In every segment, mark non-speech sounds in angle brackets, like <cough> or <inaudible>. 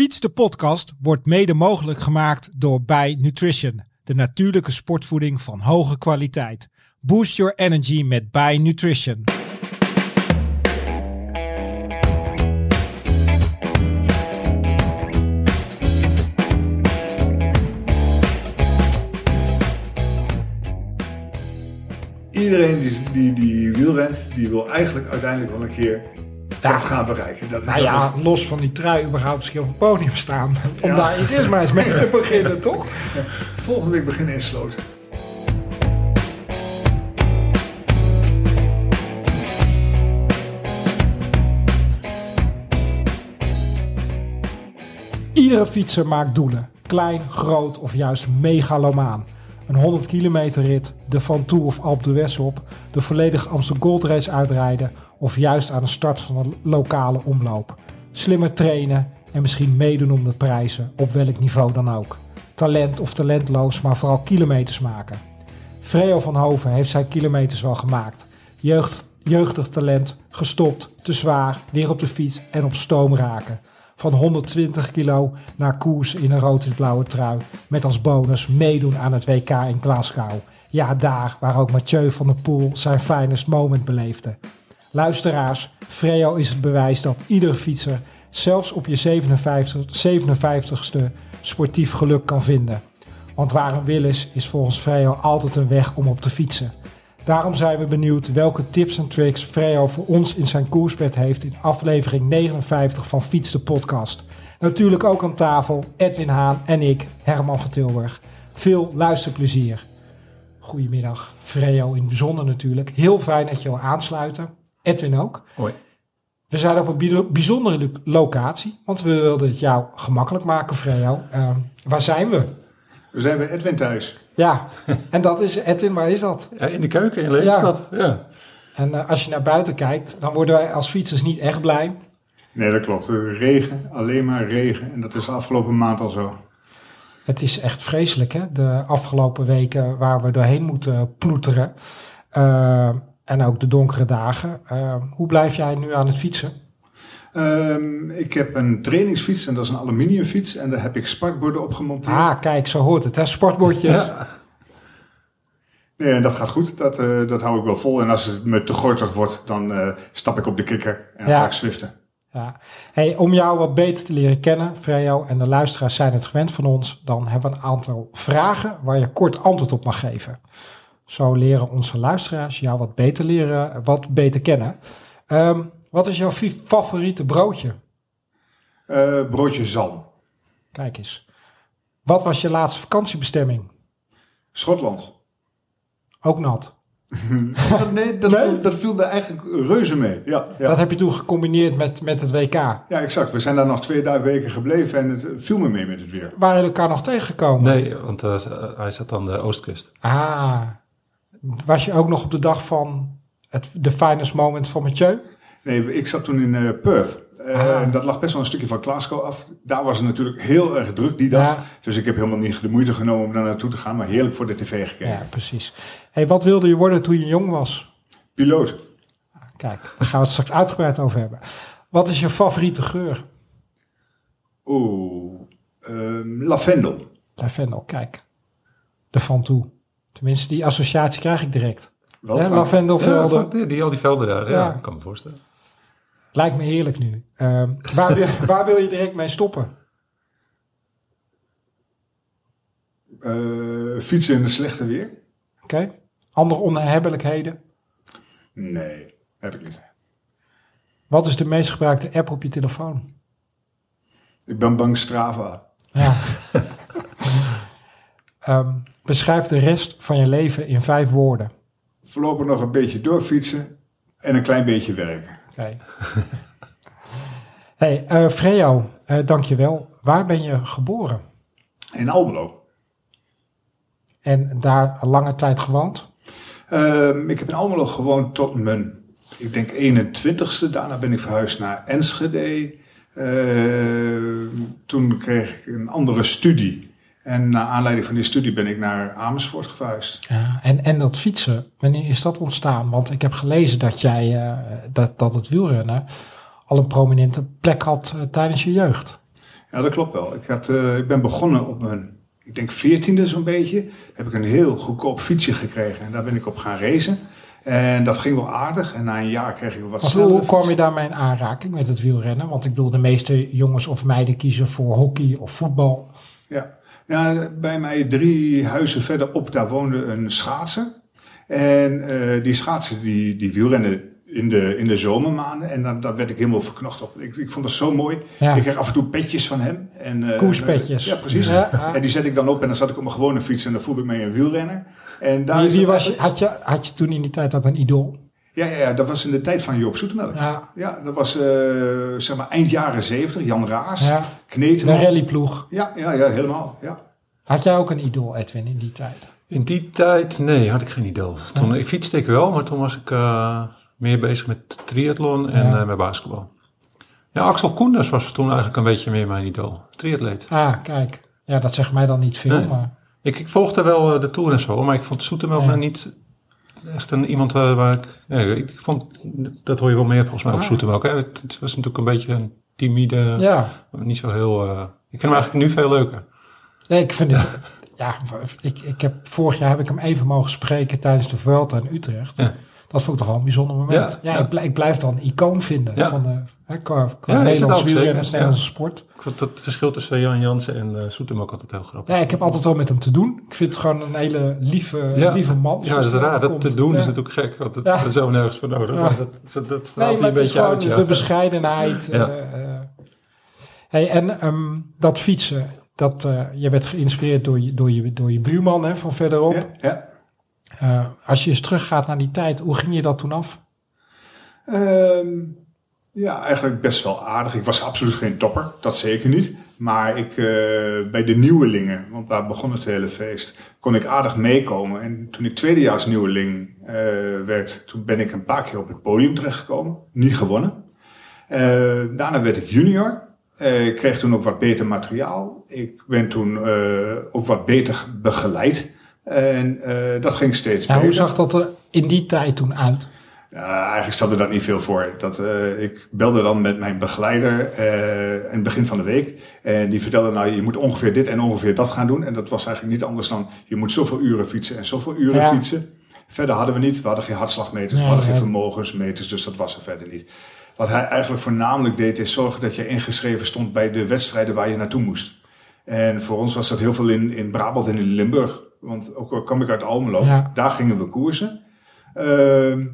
Fiets de podcast wordt mede mogelijk gemaakt door Bij Nutrition, de natuurlijke sportvoeding van hoge kwaliteit. Boost your energy met Bij Nutrition. Iedereen die, die, die wielrent, die wil eigenlijk uiteindelijk wel een keer dat gaan bereiken. Dat, Nou dat ja, is- los van die trui überhaupt misschien op het podium staan. <laughs> Om Ja. daar eens eerst maar eens mee te beginnen, <laughs> toch? volgende week beginnen in Sloot. Iedere fietser maakt doelen. Klein, groot of juist megalomaan. Een 100 kilometer rit, de Van Toe of Alpe d'Huez op, de volledige Amstel Gold Race uitrijden of juist aan de start van een lokale omloop. Slimmer trainen en misschien meedoen om de prijzen, op welk niveau dan ook. Talent of talentloos, maar vooral kilometers maken. Freo van Hoven heeft zijn kilometers wel gemaakt. Jeugd, jeugdig talent, gestopt, te zwaar, weer op de fiets en op stoom raken. Van 120 kilo naar koers in een rood-blauwe trui. Met als bonus meedoen aan het WK in Glasgow. Ja, daar waar ook Mathieu van der Poel zijn finest moment beleefde. Luisteraars, Freo is het bewijs dat iedere fietser, zelfs op je 57, 57ste, sportief geluk kan vinden. Want waar een wil is, is volgens Freo altijd een weg om op te fietsen. Daarom zijn we benieuwd welke tips en tricks Freo voor ons in zijn koersbed heeft in aflevering 59 van Fiets de Podcast. Natuurlijk ook aan tafel Edwin Haan en ik, Herman van Tilburg. Veel luisterplezier. Goedemiddag, Freo in het bijzonder natuurlijk. Heel fijn dat je wil aansluiten. Edwin ook. Hoi. We zijn op een bi- bijzondere lo- locatie, want we wilden het jou gemakkelijk maken, Freo. Ehm, waar zijn we? We zijn bij Edwin thuis. Ja, <laughs> en dat is Edwin, waar is dat? Ja, in de keuken in Lelystad. Ja. En eh, als je naar buiten kijkt, dan worden wij als fietsers niet echt blij. Nee, dat klopt. Regen, alleen maar regen. En dat is de afgelopen maand al zo. Het is echt vreselijk, hè? De afgelopen weken waar we doorheen moeten ploeteren. Eh, en ook de donkere dagen. Eh, hoe blijf jij nu aan het fietsen? Ehm, ik heb een trainingsfiets en dat is een aluminiumfiets. En daar heb ik sparkborden op gemonteerd. Ah, kijk, zo hoort het, hè? Sportbordjes. Ja. Nee, en dat gaat goed. Dat, eh, dat hou ik wel vol. En als het me te gortig wordt, dan eh, stap ik op de kikker en Ja. ga ik swiften. Ja. Hey, om jou wat beter te leren kennen, Freo, en de luisteraars zijn het gewend van ons, dan hebben we een aantal vragen waar je kort antwoord op mag geven. Zo leren onze luisteraars jou wat beter leren, wat beter kennen. Ehm, wat is jouw favoriete broodje? Eh, broodje zalm. Kijk eens. Wat was je laatste vakantiebestemming? Schotland. Ook nat. <laughs> nee, dat, Nee? Viel, dat viel er eigenlijk reuze mee. Ja, ja. Dat heb je toen gecombineerd met, met het WK. ja, exact. We zijn daar nog twee dagen weken gebleven en het viel me mee met het weer. Waren jullie elkaar nog tegengekomen? Nee, want eh, hij zat aan de oostkust. Ah. Was je ook nog op de dag van het, de finest moment van Mathieu? Nee, ik zat toen in eh, Perth. Eh, Ah. en dat lag best wel een stukje van Glasgow af. Daar was het natuurlijk heel erg druk die dag. Ja. Dus ik heb helemaal niet de moeite genomen om daar naartoe te gaan. Maar heerlijk voor de tv gekeken. Ja, precies. Hey, wat wilde je worden toen je jong was? Piloot. Kijk, daar gaan we het straks uitgebreid over hebben. Wat is je favoriete geur? Oeh. ehm, lavendel. Lavendel, kijk. De Van Toe. Tenminste, die associatie krijg ik direct. Wel Hè, Ja, lavendelvelden. van- die, die, al die velden daar. Ja, Ja. ik kan me voorstellen. Lijkt me heerlijk nu. Ehm, waar, wil, <laughs> waar wil je direct mee stoppen? Eh, fietsen in de slechte weer? Oké. Andere onhebbelijkheden? Nee, heb ik niet. Wat is de meest gebruikte app op je telefoon? Ik ben bang Strava. Ja. <laughs> Ehm, beschrijf de rest van je leven in vijf woorden. Voorlopig nog een beetje doorfietsen en een klein beetje werken. Oké. hey, eh Freo, eh dankjewel. Waar ben je geboren? In Almelo. En daar lange tijd gewoond? Ehm, ik heb in Almelo gewoond tot mijn, ik denk 21ste. Daarna ben ik verhuisd naar Enschede. Ehm, toen kreeg ik een andere studie. En naar aanleiding van die studie ben ik naar Amersfoort verhuisd. Ja, en, en dat fietsen, wanneer is dat ontstaan? Want ik heb gelezen dat jij, eh, dat, dat het wielrennen al een prominente plek had eh, tijdens je jeugd. Ja, dat klopt wel. Ik, had, eh, ik ben begonnen op mijn, ik denk veertiende zo'n beetje. Heb ik een heel goedkoop fietsje gekregen. En daar ben ik op gaan racen. En dat ging wel aardig. En na een jaar kreeg ik wat hoe kwam je daarmee in aanraking met het wielrennen? Want ik bedoel, de meeste jongens of meiden kiezen voor hockey of voetbal. Ja. Ja, bij mij drie huizen verderop, daar woonde een schaatser. En eh, die schaatsen die, die wielrennen in de, in de zomermaanden. En daar, daar werd ik helemaal verknocht op. Ik, ik vond dat zo mooi. Ja. Ik kreeg af en toe petjes van hem. En, eh, Koerspetjes. ja, precies. Ja, ja. En die zet ik dan op en dan zat ik op mijn gewone fiets en dan voelde ik me een wielrenner. En daar Wie, was had, je, had je toen in die tijd ook een idool? Ja, ja, ja, dat was in de tijd van Joop Zoetemelk. Ja, Ja, dat was eh, zeg maar eind jaren zeventig. Jan Raas, ja. Kneteman. de rallyploeg. Ja, ja, ja, helemaal. Ja. Had jij ook een idool, Edwin, in die tijd? In die tijd, nee, had ik geen idool. Toen, ik fietste ik wel, maar toen was ik eh, meer bezig met triathlon en Ja. eh, met basketbal. Ja, Axel Koenders was toen eigenlijk een beetje meer mijn idool. Triatleet. Ah, kijk. Ja, dat zegt mij dan niet veel, Nee. maar... Ik, ik volgde wel de Tour en zo, maar ik vond Soetemelk Ja. nou niet echt een iemand waar ik... Nee, ik, ik vond, dat hoor je wel meer volgens mij over Ah. Hè? Het, het was natuurlijk een beetje een timide, Ja, niet zo heel... eh, ik vind hem eigenlijk nu veel leuker. nee, ik vind het... <laughs> Ja, ik, ik heb, vorig jaar heb ik hem even mogen spreken tijdens de Vuelta in Utrecht. Ja. Dat vond ik toch wel een bijzonder moment. Ja, Ja, ja. Ik, blijf, ik blijf dan een icoon vinden Ja. van de, hè, qua, qua Ja, is het Nederlands ook, wielrennen. Nederlandse sport. Ik vond het verschil tussen Jan Jansen en eh Soetemelk altijd heel grappig. Ja, ik heb altijd wel met hem te doen. Ik vind het gewoon een hele lieve, Ja. lieve man. Ja, zoals dat is raar. Dat komt. te doen Ja. is natuurlijk gek, want het, Ja. zijn we nergens voor nodig. Ja. Maar dat, dat, dat straalt Nee, hij een is beetje uit, ja. de bescheidenheid. Ja. eh, eh. hey, en ehm, dat fietsen, dat, eh, je werd geïnspireerd door je, door je, door je buurman hè, van verderop. Ja, ja. Eh, als je eens teruggaat naar die tijd, hoe ging je dat toen af? Ehm, ja, eigenlijk best wel aardig. Ik was absoluut geen topper, dat zeker niet. Maar ik, eh, bij de nieuwelingen, want daar begon het hele feest, kon ik aardig meekomen. En toen ik tweedejaars nieuweling eh, werd, toen ben ik een paar keer op het podium terechtgekomen. Niet gewonnen. Eh, daarna werd ik junior. Ik kreeg toen ook wat beter materiaal. Ik ben toen ook wat beter begeleid. En dat ging steeds Ja, beter. hoe zag dat er in die tijd toen uit? Ja, eigenlijk stelde dat niet veel voor. Dat, eh, ik belde dan met mijn begeleider eh, in het begin van de week. En die vertelde nou, je moet ongeveer dit en ongeveer dat gaan doen. En dat was eigenlijk niet anders dan, je moet zoveel uren fietsen en zoveel uren Ja. fietsen. Verder hadden we niet. We hadden geen hartslagmeters, Nee, we hadden geen vermogensmeters, dus dat was er verder niet. Wat hij eigenlijk voornamelijk deed, is zorgen dat je ingeschreven stond bij de wedstrijden waar je naartoe moest. En voor ons was dat heel veel in, in Brabant en in Limburg. Want ook al kwam ik uit Almelo, Ja. daar gingen we koersen. Ehm,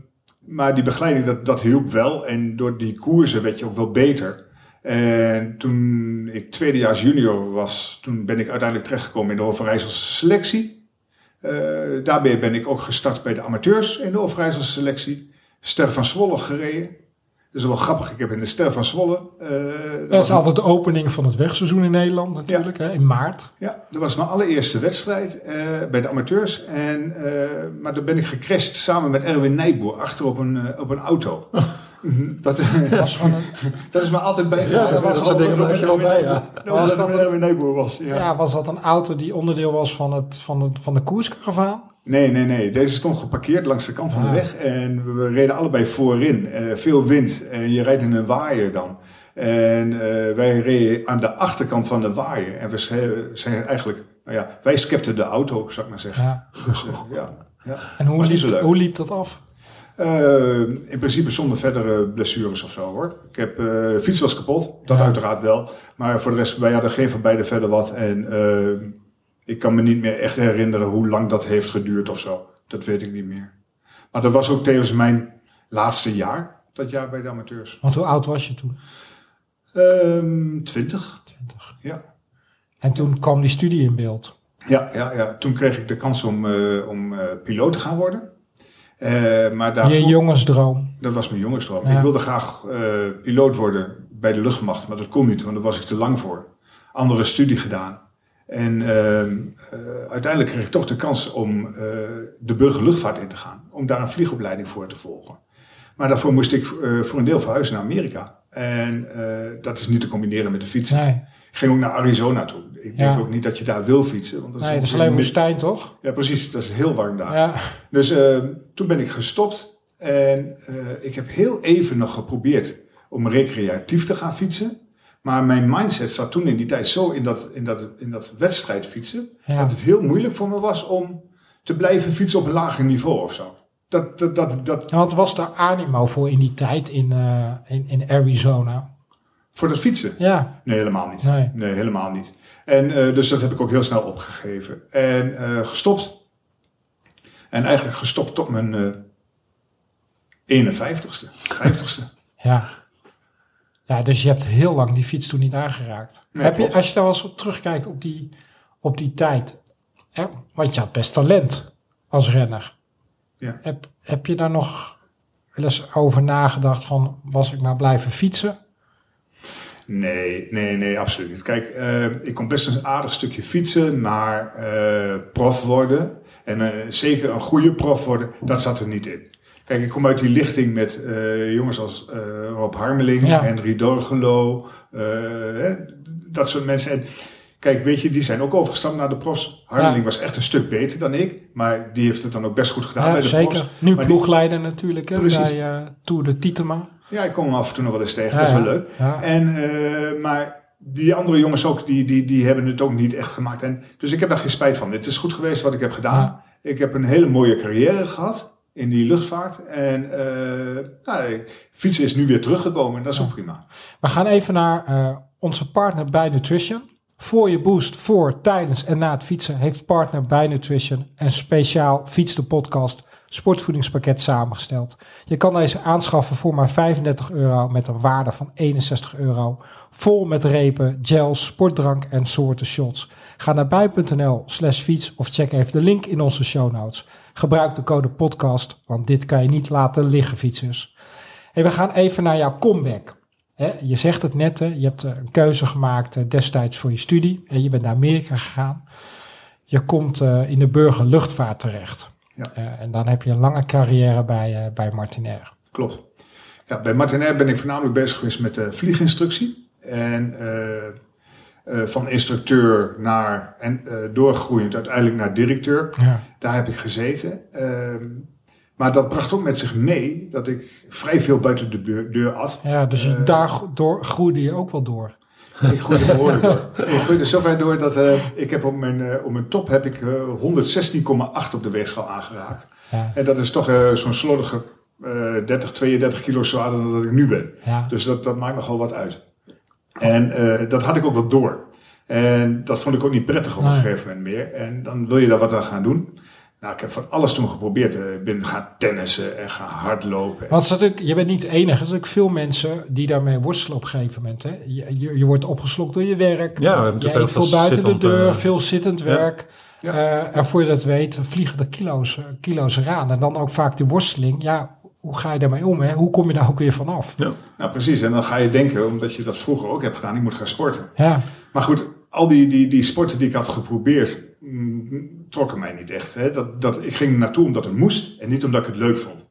maar die begeleiding, dat, dat hielp wel. En door die koersen werd je ook wel beter. En toen ik tweedejaars junior was, toen ben ik uiteindelijk terechtgekomen in de Overijsselse selectie. Eh, daarbij ben ik ook gestart bij de amateurs in de Overijsselse selectie. Ster van Zwolle gereden. Dat is wel grappig. Ik heb in de Ster van Zwolle... eh, dat Dat was is altijd de opening van het wegseizoen in Nederland natuurlijk, hè, in maart. ja, dat was mijn allereerste wedstrijd eh, bij de amateurs. En, eh, maar daar ben ik gecrashed samen met Erwin Nijboer achter op een, op een auto. <laughs> dat, was een, <laughs> dat is me altijd bij. Ja, dat- dat je wel bij, ja. Dat was dat Erwin Nijboer was. Ja. ja, was dat een auto die onderdeel was van, het, van, het, van de koerskaravaan? Nee, nee, nee. Deze stond geparkeerd langs de kant van de Ah. weg. En we reden allebei voorin. Eh, veel wind. En je rijdt in een waaier dan. En eh, wij reden aan de achterkant van de waaier. En we zijn eigenlijk... Nou ja, wij skepten de auto, zou ik maar zeggen. Ja. Dus eh, ja, ja. En hoe liep, hoe liep dat af? In principe zonder verdere blessures of zo hoor. Ik heb, de fiets was kapot, dat Ja. uiteraard wel. Maar voor de rest, wij hadden geen van beide verder wat. En ik kan me niet meer echt herinneren hoe lang dat heeft geduurd of zo. Dat weet ik niet meer. Maar dat was ook tevens mijn laatste jaar, dat jaar bij de amateurs. Want hoe oud was je toen? Ehm 20. 20. Ja. En toen kwam die studie in beeld. Ja, ja, ja, toen kreeg ik de kans om, eh, om eh, piloot te gaan worden. Eh, maar Je jongensdroom. Dat was mijn jongensdroom. Ja. Ik wilde graag piloot worden bij de luchtmacht, maar dat kon niet, want daar was ik te lang voor. Andere studie gedaan. En ehm, eh, uiteindelijk kreeg ik toch de kans om eh, de burgerluchtvaart in te gaan. Om daar een vliegopleiding voor te volgen. Maar daarvoor moest ik eh, voor een deel verhuizen naar Amerika. En dat is niet te combineren met de fiets. Nee, Ik ging ook naar Arizona toe. Ik denk Ja. ook niet dat je daar wil fietsen. Want dat nee dat is alleen woestijn toch? Ja, precies. Dat is heel warm daar. Ja. Dus eh, toen ben ik gestopt en ik heb heel even nog geprobeerd om recreatief te gaan fietsen. Maar mijn mindset zat toen in die tijd zo in dat, in dat, in dat wedstrijd fietsen. Ja. Dat het heel moeilijk voor me was om te blijven fietsen op een lager niveau of zo. Dat, dat, dat, dat, Wat was daar animo voor in die tijd in, eh, in, in Arizona? voor dat fietsen? Ja, Nee, helemaal niet. Nee. helemaal niet. En eh, dus dat heb ik ook heel snel opgegeven. En eh, gestopt. En eigenlijk gestopt tot mijn eh 51ste, 50ste. ja. Ja, dus je hebt heel lang die fiets toen niet aangeraakt. Nee, heb je, als je daar wel eens op terugkijkt op die, op die tijd. Hè, want je had best talent als renner. Ja. Heb, heb je daar nog wel eens over nagedacht van, was ik maar blijven fietsen? Nee, nee, nee, absoluut niet. Kijk, eh, ik kon best een aardig stukje fietsen, maar eh, prof worden en eh, zeker een goede prof worden, dat zat er niet in. Kijk, ik kom uit die lichting met eh, jongens als eh, Rob Harmeling, Ja. Henry Dorgelo, eh, hè, dat soort mensen. En kijk, weet je, die zijn ook overgestapt naar de profs. Harmeling Ja. was echt een stuk beter dan ik, maar die heeft het dan ook best goed gedaan Ja, bij de zeker. profs. Nu Maar die- ploegleider natuurlijk, hè, Precies. bij Tour de Tietema. Ja, ik kom hem af en toe nog wel eens tegen, dat is wel leuk. En, maar die andere jongens ook, die, die, die hebben het ook niet echt gemaakt. En, dus ik heb daar geen spijt van. Het is goed geweest wat ik heb gedaan. Ik heb een hele mooie carrière gehad in die luchtvaart. En eh, nou, fietsen is nu weer teruggekomen en dat is ook prima. We gaan even naar eh, onze partner bij Nutrition. Voor je boost, voor, tijdens en na het fietsen heeft partner bij Nutrition een speciaal Fiets de Podcast sportvoedingspakket samengesteld. Je kan deze aanschaffen voor maar 35 euro met een waarde van 61 euro. Vol met repen, gels, sportdrank en soorten shots. Ga naar bij.nl slash fiets of check even de link in onze show notes. Gebruik de code podcast, want dit kan je niet laten liggen fietsers. Hey, we gaan even naar jouw comeback. Je zegt het net, je hebt eh, een keuze gemaakt eh, destijds voor je studie. En je bent naar Amerika gegaan. Je komt eh, in de burgerluchtvaart terecht. Ja. En dan heb je een lange carrière bij, bij Martinair. Klopt. Ja, bij Martinair ben ik voornamelijk bezig geweest met de vlieginstructie. En eh, van instructeur naar en eh, doorgroeiend uiteindelijk naar directeur. Ja. Daar heb ik gezeten. Ehm, maar dat bracht ook met zich mee dat ik vrij veel buiten de deur, deur at. Ja, dus Eh. daar door, groeide je ook wel door. Ik groeide behoorlijk door. Ik groeide zover door dat ik heb op mijn, op mijn top heb ik eh, 116,8 op de weegschaal aangeraakt. Ja. En dat is toch zo'n slordige eh 30, 32 kilo zwaarder dan dat ik nu ben. Ja. Dus dat, dat maakt nogal wat uit. En eh, dat had ik ook wel door. En dat vond ik ook niet prettig op een Nee. gegeven moment meer. En dan wil je daar wat aan gaan doen. Nou, ik heb van alles toen geprobeerd. Eh, Ik ben gaan tennissen en gaan hardlopen. Want je bent niet de enige. Er zijn ook veel mensen die daarmee worstelen op een gegeven moment. Hè. Je, je, je wordt opgeslokt door je werk. Ja, we hebben je eet veel buiten de deur, eh, veel zittend werk. Ja. Eh, en voor je dat weet, vliegen de kilo's, kilo's eraan. En dan ook vaak die worsteling. Ja, hoe ga je daarmee om? Hè? Hoe kom je daar ook weer vanaf? Ja. Nou, precies. En dan ga je denken, omdat je dat vroeger ook hebt gedaan, ik moet gaan sporten. Ja, Maar goed, al die, die, die sporten die ik had geprobeerd, mm, trokken mij niet echt. Hè. Dat, dat, ik ging er naartoe omdat het moest en niet omdat ik het leuk vond.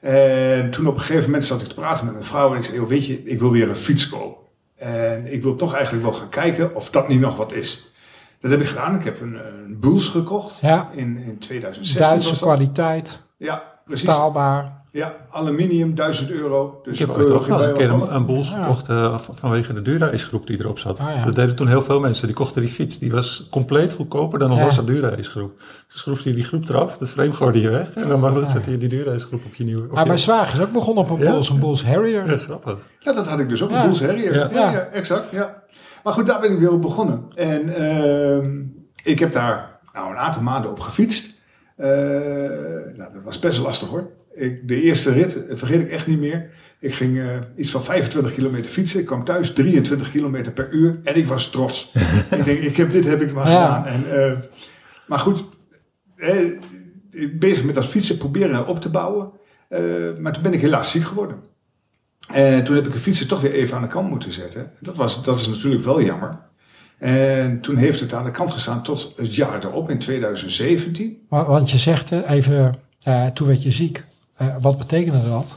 En toen op een gegeven moment zat ik te praten met mijn vrouw en ik zei, joh, weet je, ik wil weer een fiets kopen. En ik wil toch eigenlijk wel gaan kijken of dat niet nog wat is. Dat heb ik gedaan. Ik heb een, een Bulls gekocht ja. in, in 2016 Duitse was dat. kwaliteit, Ja, precies. taalbaar. Ja, aluminium, 1000 euro. Dus Ik heb ooit ook wel eens een keer een, een boels Ja. gekocht eh, van- vanwege de Dura-groep die erop zat. Ah, ja. Dat deden toen heel veel mensen. Die kochten die fiets. Die was compleet goedkoper dan een Ja. Horsa Dura-groep. Dus schroefde je die groep eraf, dat frame gooide je weg. En dan zette je die Dura-groep op je nieuwe... Op Maar je- mijn zwager is ook begonnen op een Ja. Bulls, een Bulls Harrier. Ja, grappig. Ja, dat had ik dus ook, Ja. een Bulls Harrier. Ja. Ja. Ja, exact, ja. Maar goed, daar ben ik weer op begonnen. En ehm, ik heb daar nou een aantal maanden op gefietst. Eh, nou, dat was best lastig hoor. Ik, de eerste rit, vergeet ik echt niet meer. Ik ging eh, iets van 25 kilometer fietsen. Ik kwam thuis 23 kilometer per uur. En ik was trots. <laughs> ik denk, ik heb, dit heb ik maar Ja. gedaan. En, eh, maar goed, eh, bezig met dat fietsen, proberen op te bouwen. Maar toen ben ik helaas ziek geworden. En toen heb ik de fietsen toch weer even aan de kant moeten zetten. Dat, was, dat is natuurlijk wel jammer. En toen heeft het aan de kant gestaan tot het jaar erop, in 2017. Maar- Want je zegt even, toen werd je ziek. Eh, wat betekende dat?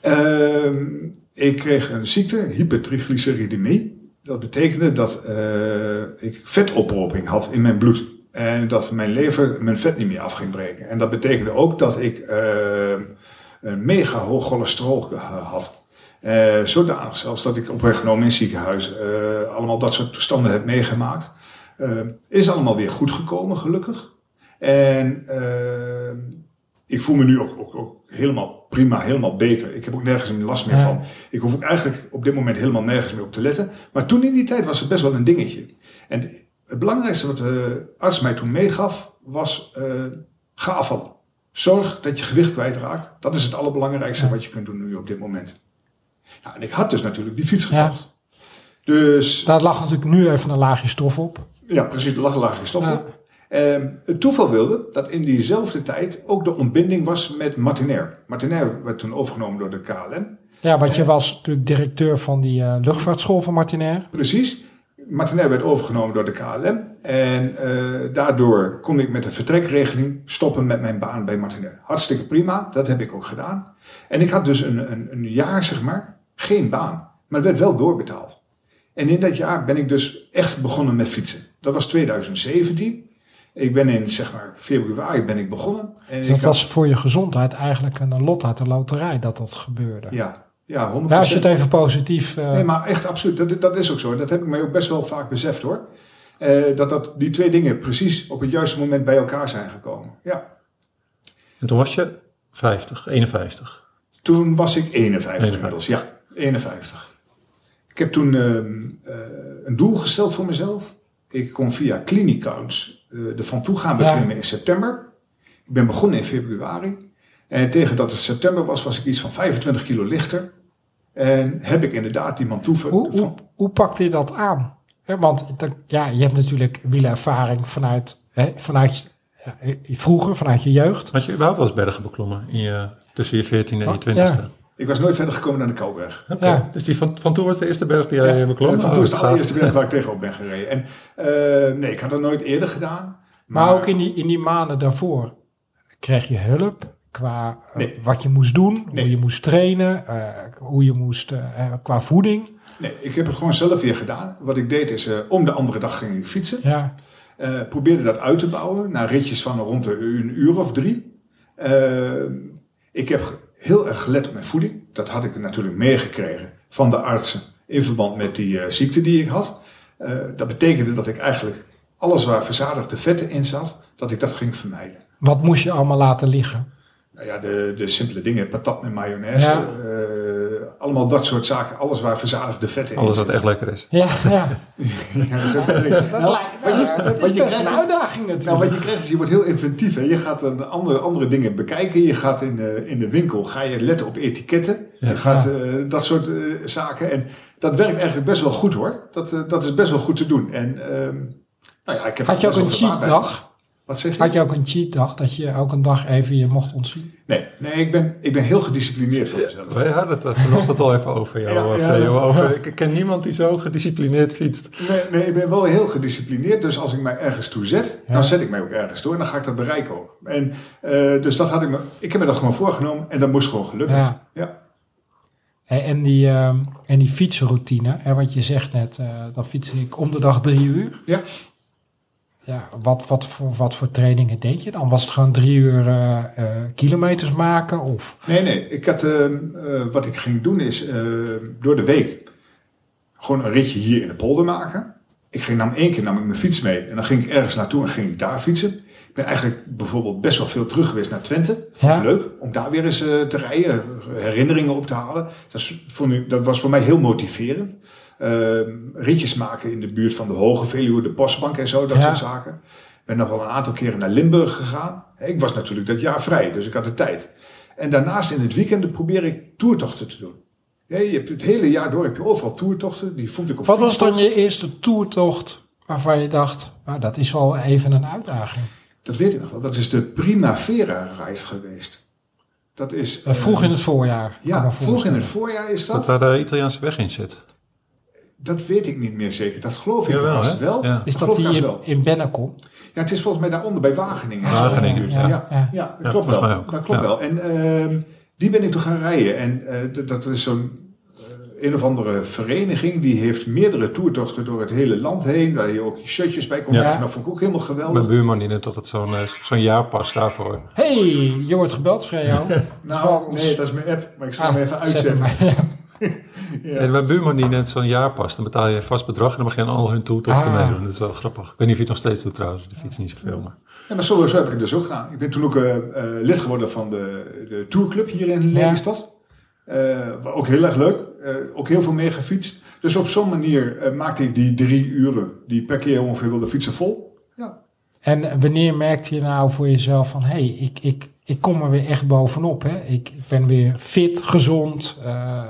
Ehm, ik kreeg een ziekte, hypertriglyceridemie. Dat betekende dat eh, ik vetophoping had in mijn bloed. En dat mijn lever mijn vet niet meer af ging breken. En dat betekende ook dat ik eh, een mega hoog cholesterol had. Eh, zodanig zelfs dat ik op weg genomen in het ziekenhuis eh, allemaal dat soort toestanden heb meegemaakt. Eh, is allemaal weer goed gekomen, gelukkig. En eh, ik voel me nu ook, ook, ook helemaal prima, helemaal beter. Ik heb ook nergens meer last meer Ja. van. Ik hoef ook eigenlijk op dit moment helemaal nergens meer op te letten. Maar toen in die tijd was het best wel een dingetje. En het belangrijkste wat de arts mij toen meegaf was: eh, ga afvallen. Zorg dat je gewicht kwijtraakt. Dat is het allerbelangrijkste wat je kunt doen nu op dit moment. Nou, en ik had dus natuurlijk die fiets Ja. gekocht. Dus Daar lag natuurlijk nu even een laagje stof op. ja, precies, er lag een laagje stof op. Ehm, het toeval wilde dat in diezelfde tijd ook de ontbinding was met Martinair. Martinair werd toen overgenomen door de KLM. Ja, want je was natuurlijk directeur van die eh, luchtvaartschool van Martinair. Precies. Martinair werd overgenomen door de KLM. En eh, daardoor kon ik met de vertrekregeling stoppen met mijn baan bij Martinair. Hartstikke prima, dat heb ik ook gedaan. En ik had dus een, een, een jaar, zeg maar, geen baan. Maar het werd wel doorbetaald. En in dat jaar ben ik dus echt begonnen met fietsen. Dat was 2017. Ik ben in, zeg maar, februari ben ik begonnen. En Dus ik dat had- was voor je gezondheid eigenlijk een lot uit de loterij dat dat gebeurde. Ja, Ja, ja 100%. als je het even positief... eh, Nee, maar echt absoluut. Dat, dat is ook zo. Dat heb ik mij ook best wel vaak beseft hoor. Eh, dat, dat die twee dingen precies op het juiste moment bij elkaar zijn gekomen. Ja. En toen was je 50, 51. Toen was ik 51 51. inmiddels. Ja, 51. Ik heb toen ehm, eh, een doel gesteld voor mezelf. Ik kon via Clinicounts eh de Van Toe gaan beklimmen in september. Ik ben begonnen in februari. En tegen dat het september was, was ik iets van 25 kilo lichter. En heb ik inderdaad die Toe... hoe, hoe, hoe pakte je dat aan? Hè, want dat- ja, je hebt natuurlijk wielerervaring vanuit, hè, vanuit ja, vroeger, vanuit je jeugd. Had je überhaupt wel eens bergen beklommen in je, tussen je 14 en je Oh, 20ste? ja. Ik was nooit verder gekomen dan de Kouwberg. Oké, Ja. Dus die van, van toen was de eerste berg die jij beklom? En Van Oh, toen is de gaaf. allereerste berg waar ik tegenop ben gereden. En eh, nee, ik had dat nooit eerder gedaan. Maar ook in die, in die maanden daarvoor kreeg je hulp qua eh, Nee. wat je moest doen, Nee. hoe je moest trainen, eh, hoe je moest eh, eh, qua voeding. Nee, ik heb het gewoon zelf weer gedaan. Wat ik deed is, eh, om de andere dag ging ik fietsen. Ja, Eh, probeerde dat uit te bouwen naar ritjes van rond de, een uur of drie. Eh, ik heb heel erg gelet op mijn voeding. Dat had ik natuurlijk meegekregen van de artsen in verband met die eh, ziekte die ik had. Eh, dat betekende dat ik eigenlijk alles waar verzadigde vetten in zat, dat ik dat ging vermijden. wat moest je allemaal laten liggen? Nou ja, de, de simpele dingen, patat met mayonaise, Ja. eh, allemaal dat soort zaken. Alles waar verzadigde vetten in Alles wat echt lekker is. Ja, ja. <laughs> Ja, dat is ook Nou, dat is best een krijgt is- uitdaging Nou, natuurlijk. wat je krijgt is, je wordt heel inventief. Hè? Je gaat dan andere, andere dingen bekijken. Je gaat in de, in de winkel, ga je letten op etiketten. Ja. Je gaat eh, dat soort eh, zaken. En dat werkt eigenlijk best wel goed hoor. Dat, eh, dat is best wel goed te doen. En, ehm, nou ja, ik heb Had je ook een cheat dag? Wat zeg je? Had je ook een cheat dag dat je ook een dag even je mocht ontzien? Nee, nee ik, ben, ik ben heel gedisciplineerd van mezelf. Wij hadden het vanochtend al even over, jou, Ja, eh, ja. Over. Ik ken niemand die zo gedisciplineerd fietst. Nee, nee, ik ben wel heel gedisciplineerd. Dus als ik mij ergens toe zet, Ja. dan zet ik mij ook ergens toe. En dan ga ik dat bereiken ook. En, eh, dus dat had ik me, ik heb me dat gewoon voorgenomen. En dat moest gewoon gelukken. Ja. En die, ehm, en die fietsroutine, hè, want je zegt net, eh, dan fiets ik om de dag drie uur. Ja. Ja, wat, wat, voor, wat voor trainingen deed je dan? Was het gewoon drie uur eh, eh, kilometers maken? Of? Nee, nee. Ik had, eh, eh, wat ik ging doen is door de week gewoon een ritje hier in de polder maken. Ik ging nam één keer nam ik mijn fiets mee en dan ging ik ergens naartoe en ging ik daar fietsen. Ik ben eigenlijk bijvoorbeeld best wel veel terug geweest naar Twente. Vond ik Ja. leuk om daar weer eens te rijden, herinneringen op te halen. Dat, is- vond ik, dat was voor mij heel motiverend. Eh, ritjes maken in de buurt van de Hoge Veluwe, de Postbank en zo, dat Ja. soort zaken. Ik ben nog wel een aantal keren naar Limburg gegaan. Ik was natuurlijk dat jaar vrij, dus ik had de tijd. En daarnaast in het weekend probeer ik toertochten te doen. Ja, je hebt het hele jaar door heb je overal toertochten. Die vond ik op Wat was dan je eerste toertocht waarvan je dacht, nou, dat is wel even een uitdaging? Dat weet ik nog wel. Dat is de Primavera-reis geweest. Dat is... Eh, vroeg in het voorjaar. Ja, vroeg in het voorjaar is Dat dat. daar de Italiaanse weg in zit. Dat weet ik niet meer zeker. Dat geloof ik haast wel. Ja. Is dat die in, in Bennekom? Ja, het is volgens mij daaronder bij Wageningen. Wageningen, ja. ja. Ja, Ja. ja, dat Ja, klopt wel. Dat klopt Ja. wel. En ehm, die ben ik toen gaan rijden. En eh, dat- is zo'n eh, een of andere vereniging. Die heeft meerdere toertochten door het hele land heen. Waar je ook je shirtjes bij kon Ja. krijgen. Dat vond ik ook helemaal Mijn geweldig. buurman die neemt altijd zo'n eh, zo'n jaarpas daarvoor. hey, je wordt gebeld, Freo. <laughs> Nou, nee, dat is mijn app. Maar ik zal hem even zet hem uitzetten. En mijn buurman die net zo'n jaar past, dan betaal je een vast bedrag en dan mag je aan al hun toertochten Ah. meedoen. Dat is wel grappig. Ik weet niet of je het nog steeds doet trouwens, de fiets niet zoveel. Maar. Ja, maar zo, zo heb ik het dus ook gedaan. Ik ben toen ook eh, eh, lid geworden van de, de tourclub hier in Lelystad. Eh, was ook heel erg leuk. Eh, ook heel veel mee gefietst. Dus op zo'n manier eh, maakte ik die drie uren die per keer ongeveer wilde fietsen vol. Ja. En wanneer merkte je nou voor jezelf van... hé, hey, ik, ik, ik kom er weer echt bovenop. Hè? Ik, ik ben weer fit, gezond. eh,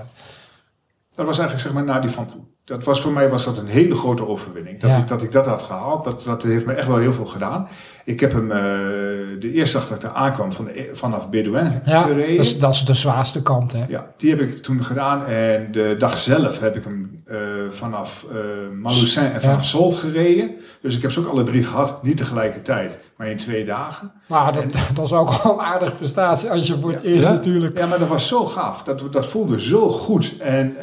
Dat was eigenlijk zeg maar na die van toe. Dat was voor mij was dat een hele grote overwinning. Dat, Ja. ik, dat ik dat had gehaald, dat, dat heeft me echt wel heel veel gedaan. Ik heb hem eh, de eerste dag dat ik daar aankwam van de, vanaf Bedouin ja, gereden. dat is, dat is de zwaarste kant. Hè? Ja, die heb ik toen gedaan. En de dag zelf heb ik hem eh, vanaf Malousin en vanaf Ja. Solt gereden. Dus ik heb ze ook alle drie gehad. Niet tegelijkertijd, maar in twee dagen. Nou, dat, <laughs> dat is ook wel een aardige prestatie als je voor het eerst natuurlijk... Ja, maar dat was zo gaaf. Dat, dat voelde zo goed. En,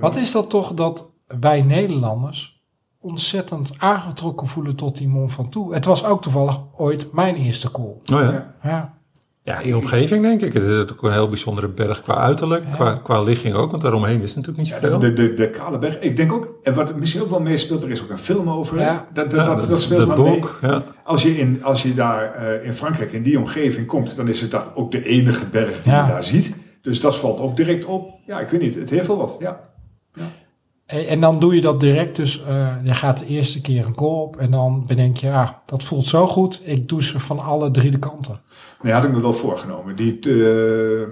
Wat is dat toch dat wij Nederlanders ontzettend aangetrokken voelen tot die Mont Ventoux? Het was ook toevallig ooit mijn eerste call. Oh ja. Ja. Ja, Ja, in omgeving denk ik. Het is ook een heel bijzondere berg qua uiterlijk, Ja. qua, qua ligging ook. Want daaromheen is natuurlijk niet Ja, zoveel. de, de, de Kale Berg. Ik denk ook, en wat misschien ook wel meespeelt, er is ook een film over. Ja. Dat, dat, Ja, dat, de- dat speelt wel mee. ja. Als je, in, als je daar eh, in Frankrijk in die omgeving komt, dan is het dan ook de enige berg die Ja. je daar ziet. Dus dat valt ook direct op. Ja, ik weet niet, het heeft wel wat. Ja. En, dan doe je dat direct. Dus eh, je gaat de eerste keer een call op. En dan bedenk je, ah, dat voelt zo goed. Ik doe ze van alle drie de kanten. Nee, had ik me wel voorgenomen. Die, eh, eh,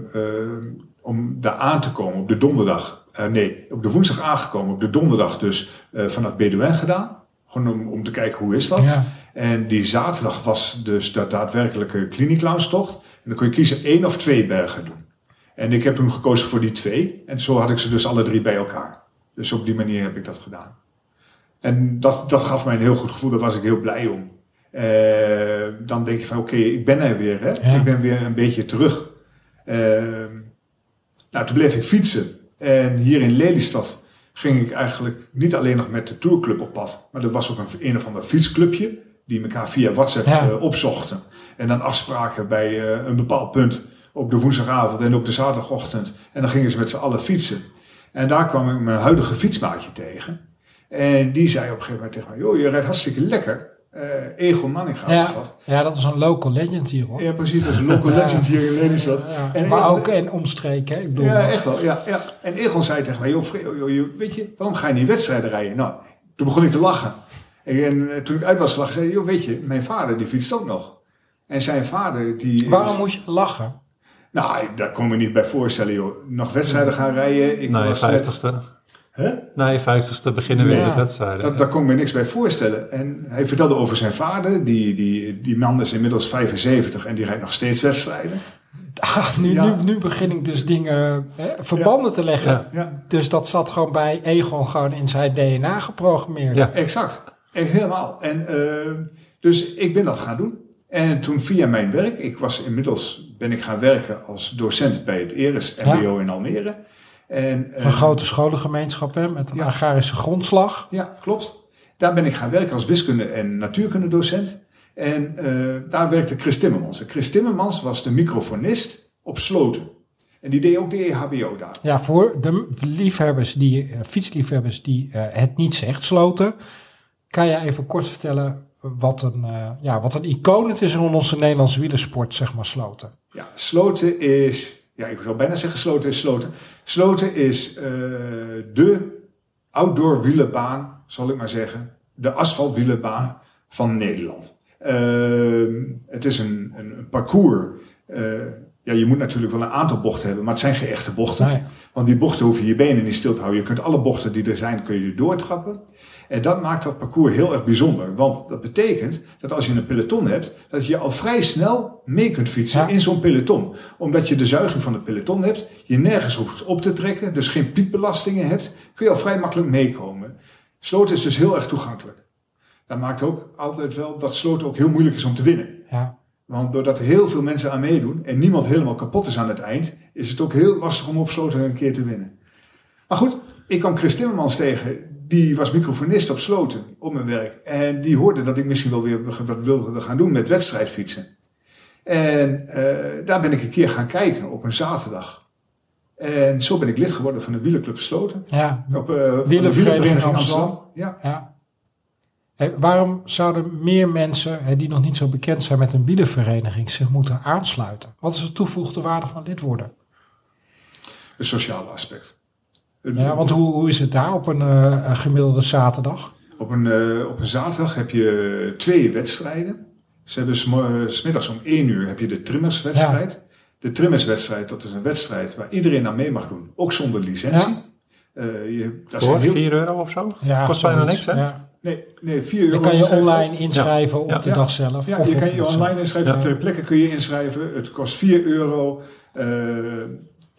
om daar aan te komen op de donderdag. nee, op de woensdag aangekomen. Op de donderdag dus vanaf Bedouin gedaan. Gewoon om, om te kijken hoe is dat. Ja. En die zaterdag was dus de daadwerkelijke klinieklounstocht. En dan kon je kiezen één of twee bergen doen. En ik heb toen gekozen voor die twee. En zo had ik ze dus alle drie bij elkaar. Dus op die manier heb ik dat gedaan. En dat, dat gaf mij een heel goed gevoel. Daar was ik heel blij om. Eh, dan denk je van oké, ik ben er weer. Hè? Ja. Ik ben weer een beetje terug. Eh, nou, toen bleef ik fietsen. En hier in Lelystad ging ik eigenlijk niet alleen nog met de tourclub op pad. Maar er was ook een, een of ander fietsclubje. Die elkaar via WhatsApp Ja. eh, opzochten. En dan afspraken bij eh, een bepaald punt. Op de woensdagavond en op de zaterdagochtend. En dan gingen ze met z'n allen fietsen. En daar kwam ik mijn huidige fietsmaatje tegen. En die zei op een gegeven moment tegen mij: Joh, je rijdt hartstikke lekker. Eh Egon Manninga Ja, was dat. ja, dat is een local legend hier hoor. Ja, precies. Dat is een local legend hier in Lelystad. Ja, En maar ook in omstreken. hè. Ik bedoel, Ja, echt wel. Ja, ja. En Egon zei tegen mij: Joh, weet je, waarom ga je niet wedstrijden rijden? Nou, toen begon ik te lachen. En eh, toen ik uit was gelachen, zei hij: Joh, weet je, mijn vader die fietst ook nog. En zijn vader die. Waarom moest je lachen? Nou, daar kon ik me niet bij voorstellen, joh. Nog wedstrijden gaan rijden. Ik Na je was vijftigste. Hè? Na je vijftigste beginnen weer Ja. met wedstrijden. Dat, daar kon ik me niks bij voorstellen. En hij vertelde over zijn vader. Die, die, die man is inmiddels 75 en die rijdt nog steeds wedstrijden. Ah, nu, Ja. nu, nu begin ik dus dingen, hè, verbanden te leggen. Ja. Ja, Dus dat zat gewoon bij Egon gewoon in zijn DNA geprogrammeerd. Ja. exact. Echt helemaal. En, eh, dus ik ben dat gaan doen. En toen via mijn werk, ik was inmiddels ben ik gaan werken als docent bij het ERIS MBO in Almere. En, eh, Een grote scholengemeenschap hè, met een Ja. agrarische grondslag. Ja, klopt. Daar ben ik gaan werken als wiskunde- en natuurkundedocent. En eh, daar werkte Chris Timmermans. En Chris Timmermans was de microfonist op Sloten. En die deed ook de EHBO daar. Ja, voor de liefhebbers die, eh, fietsliefhebbers die het niet zegt, sloten. Kan jij even kort vertellen wat een, eh, ja, wat een icoon het is in onze Nederlandse wielersport, zeg maar, sloten? Ja, Sloten is, ja, ik zou bijna zeggen Sloten is Sloten. Sloten is eh, de outdoor wielerbaan, zal ik maar zeggen. De asfaltwielerbaan van Nederland. Ehm, het is een, een, een parcours. Ja, je moet natuurlijk wel een aantal bochten hebben, maar het zijn geen echte bochten. Nee. Want die bochten hoef je je benen niet stil te houden. Je kunt alle bochten die er zijn, kun je doortrappen. En dat maakt dat parcours heel erg bijzonder. Want dat betekent dat als je een peloton hebt, dat je al vrij snel mee kunt fietsen Ja. in zo'n peloton. Omdat je de zuiging van het peloton hebt, je nergens hoeft op te trekken, dus geen piekbelastingen hebt, kun je al vrij makkelijk meekomen. Sloten is dus heel erg toegankelijk. Dat maakt ook altijd wel dat sloten ook heel moeilijk is om te winnen. Ja. Want doordat heel veel mensen aan meedoen en niemand helemaal kapot is aan het eind, is het ook heel lastig om op Sloten een keer te winnen. Maar goed, ik kwam Chris Timmermans tegen. Die was microfonist op Sloten op mijn werk. En die hoorde dat ik misschien wel weer wat wilde gaan doen met wedstrijdfietsen. En eh, daar ben ik een keer gaan kijken op een zaterdag. En zo ben ik lid geworden van de wielerclub Sloten. Ja, Op, eh, van de Wielervereniging Amsterdam. Amsterdam. Ja. ja. Waarom zouden meer mensen hè, die nog niet zo bekend zijn met een wielervereniging zich moeten aansluiten? Wat is de toegevoegde waarde van lid worden? Het sociale aspect. Ja, want hoe, hoe is het daar op een, eh, een gemiddelde zaterdag? Op een, eh, op een zaterdag heb je twee wedstrijden. Ze hebben sm- eh, smiddags om één uur heb je de trimmerswedstrijd. De trimmerswedstrijd, dat is een wedstrijd waar iedereen aan mee mag doen. Ook zonder licentie. Eh, je, dat zijn Voor heel, 4 euro of zo? Ja, Kost bijna niks, hè? Ja. Nee, nee, 4 euro. Dan kan je inschrijven. online inschrijven op Ja. de Ja. dag zelf. Ja, of je op kan de je online zelf. inschrijven. Ja. Ter plekke kun je inschrijven. Het kost 4 euro. Eh,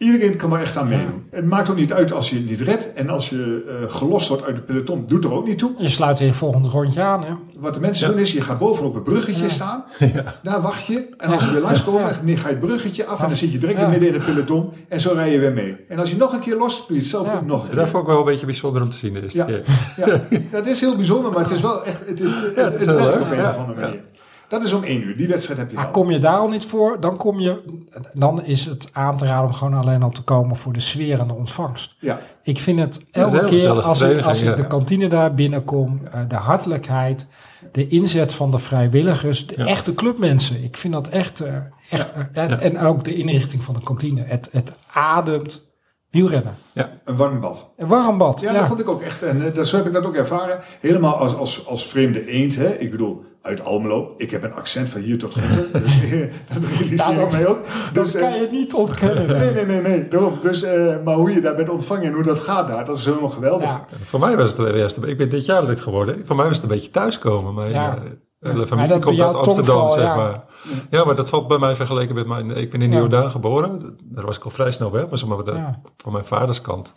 iedereen kan er echt aan meedoen. Het maakt ook niet uit als je het niet redt. En als je eh, gelost wordt uit het peloton, doet er ook niet toe. Je sluit in het volgende rondje aan. Hè? Wat de mensen Ja. doen is, je gaat bovenop een bruggetje staan. <laughs> Daar wacht je. En als ze weer langskomen, dan ga je het bruggetje af. En dan zit je direct Ja. midden in het peloton. En zo rij je weer mee. En als je nog een keer lost, doe je hetzelfde Ja. nog een keer. Dat vond ik wel een beetje bijzonder om te zien de eerste Ja. keer. Ja, <laughs> dat is heel bijzonder, maar het is wel echt, het, is, het, is het werkt leuk. op een Ja. of andere Ja. manier. Dat is om één uur. Die wedstrijd heb je Maar dan. kom je daar al niet voor, dan, kom je, dan is het aan te raden om gewoon alleen al te komen voor de sfeer en de ontvangst. Ja, Ik vind het elke keer als ik, als ik ja. de kantine daar binnenkom, eh, de hartelijkheid, de inzet van de vrijwilligers, de Ja. echte clubmensen. Ik vind dat echt, eh, echt eh, en, en ook de inrichting van de kantine. Het, het ademt wielrennen. een warm bad. Een warm bad. Ja, Ja, dat vond ik ook echt. En dat, zo heb ik dat ook ervaren. Helemaal als, als, als vreemde eend. Hè? Ik bedoel, uit Almelo. Ik heb een accent van hier tot Groeten. <laughs> dus eh, dat realiseer ik dat- mij ook. dat Dus, eh, kan je niet ontkennen. Nee, nee, nee, nee. Daarom. Dus, eh, maar hoe je daar bent ontvangen en hoe dat gaat daar, dat is helemaal geweldig. Ja. Voor mij was het wel juist, ik ben dit jaar lid geworden. Voor mij was het een beetje thuiskomen. Mijn Ja. eh, hele familie dat komt uit Amsterdam, tongval, zeg ja. maar. Ja, maar dat valt bij mij vergeleken met mijn... Ik ben in Ja. Jordaan geboren. Daar was ik al vrij snel weg. Maar zeg maar, de- Ja. van mijn vaders kant.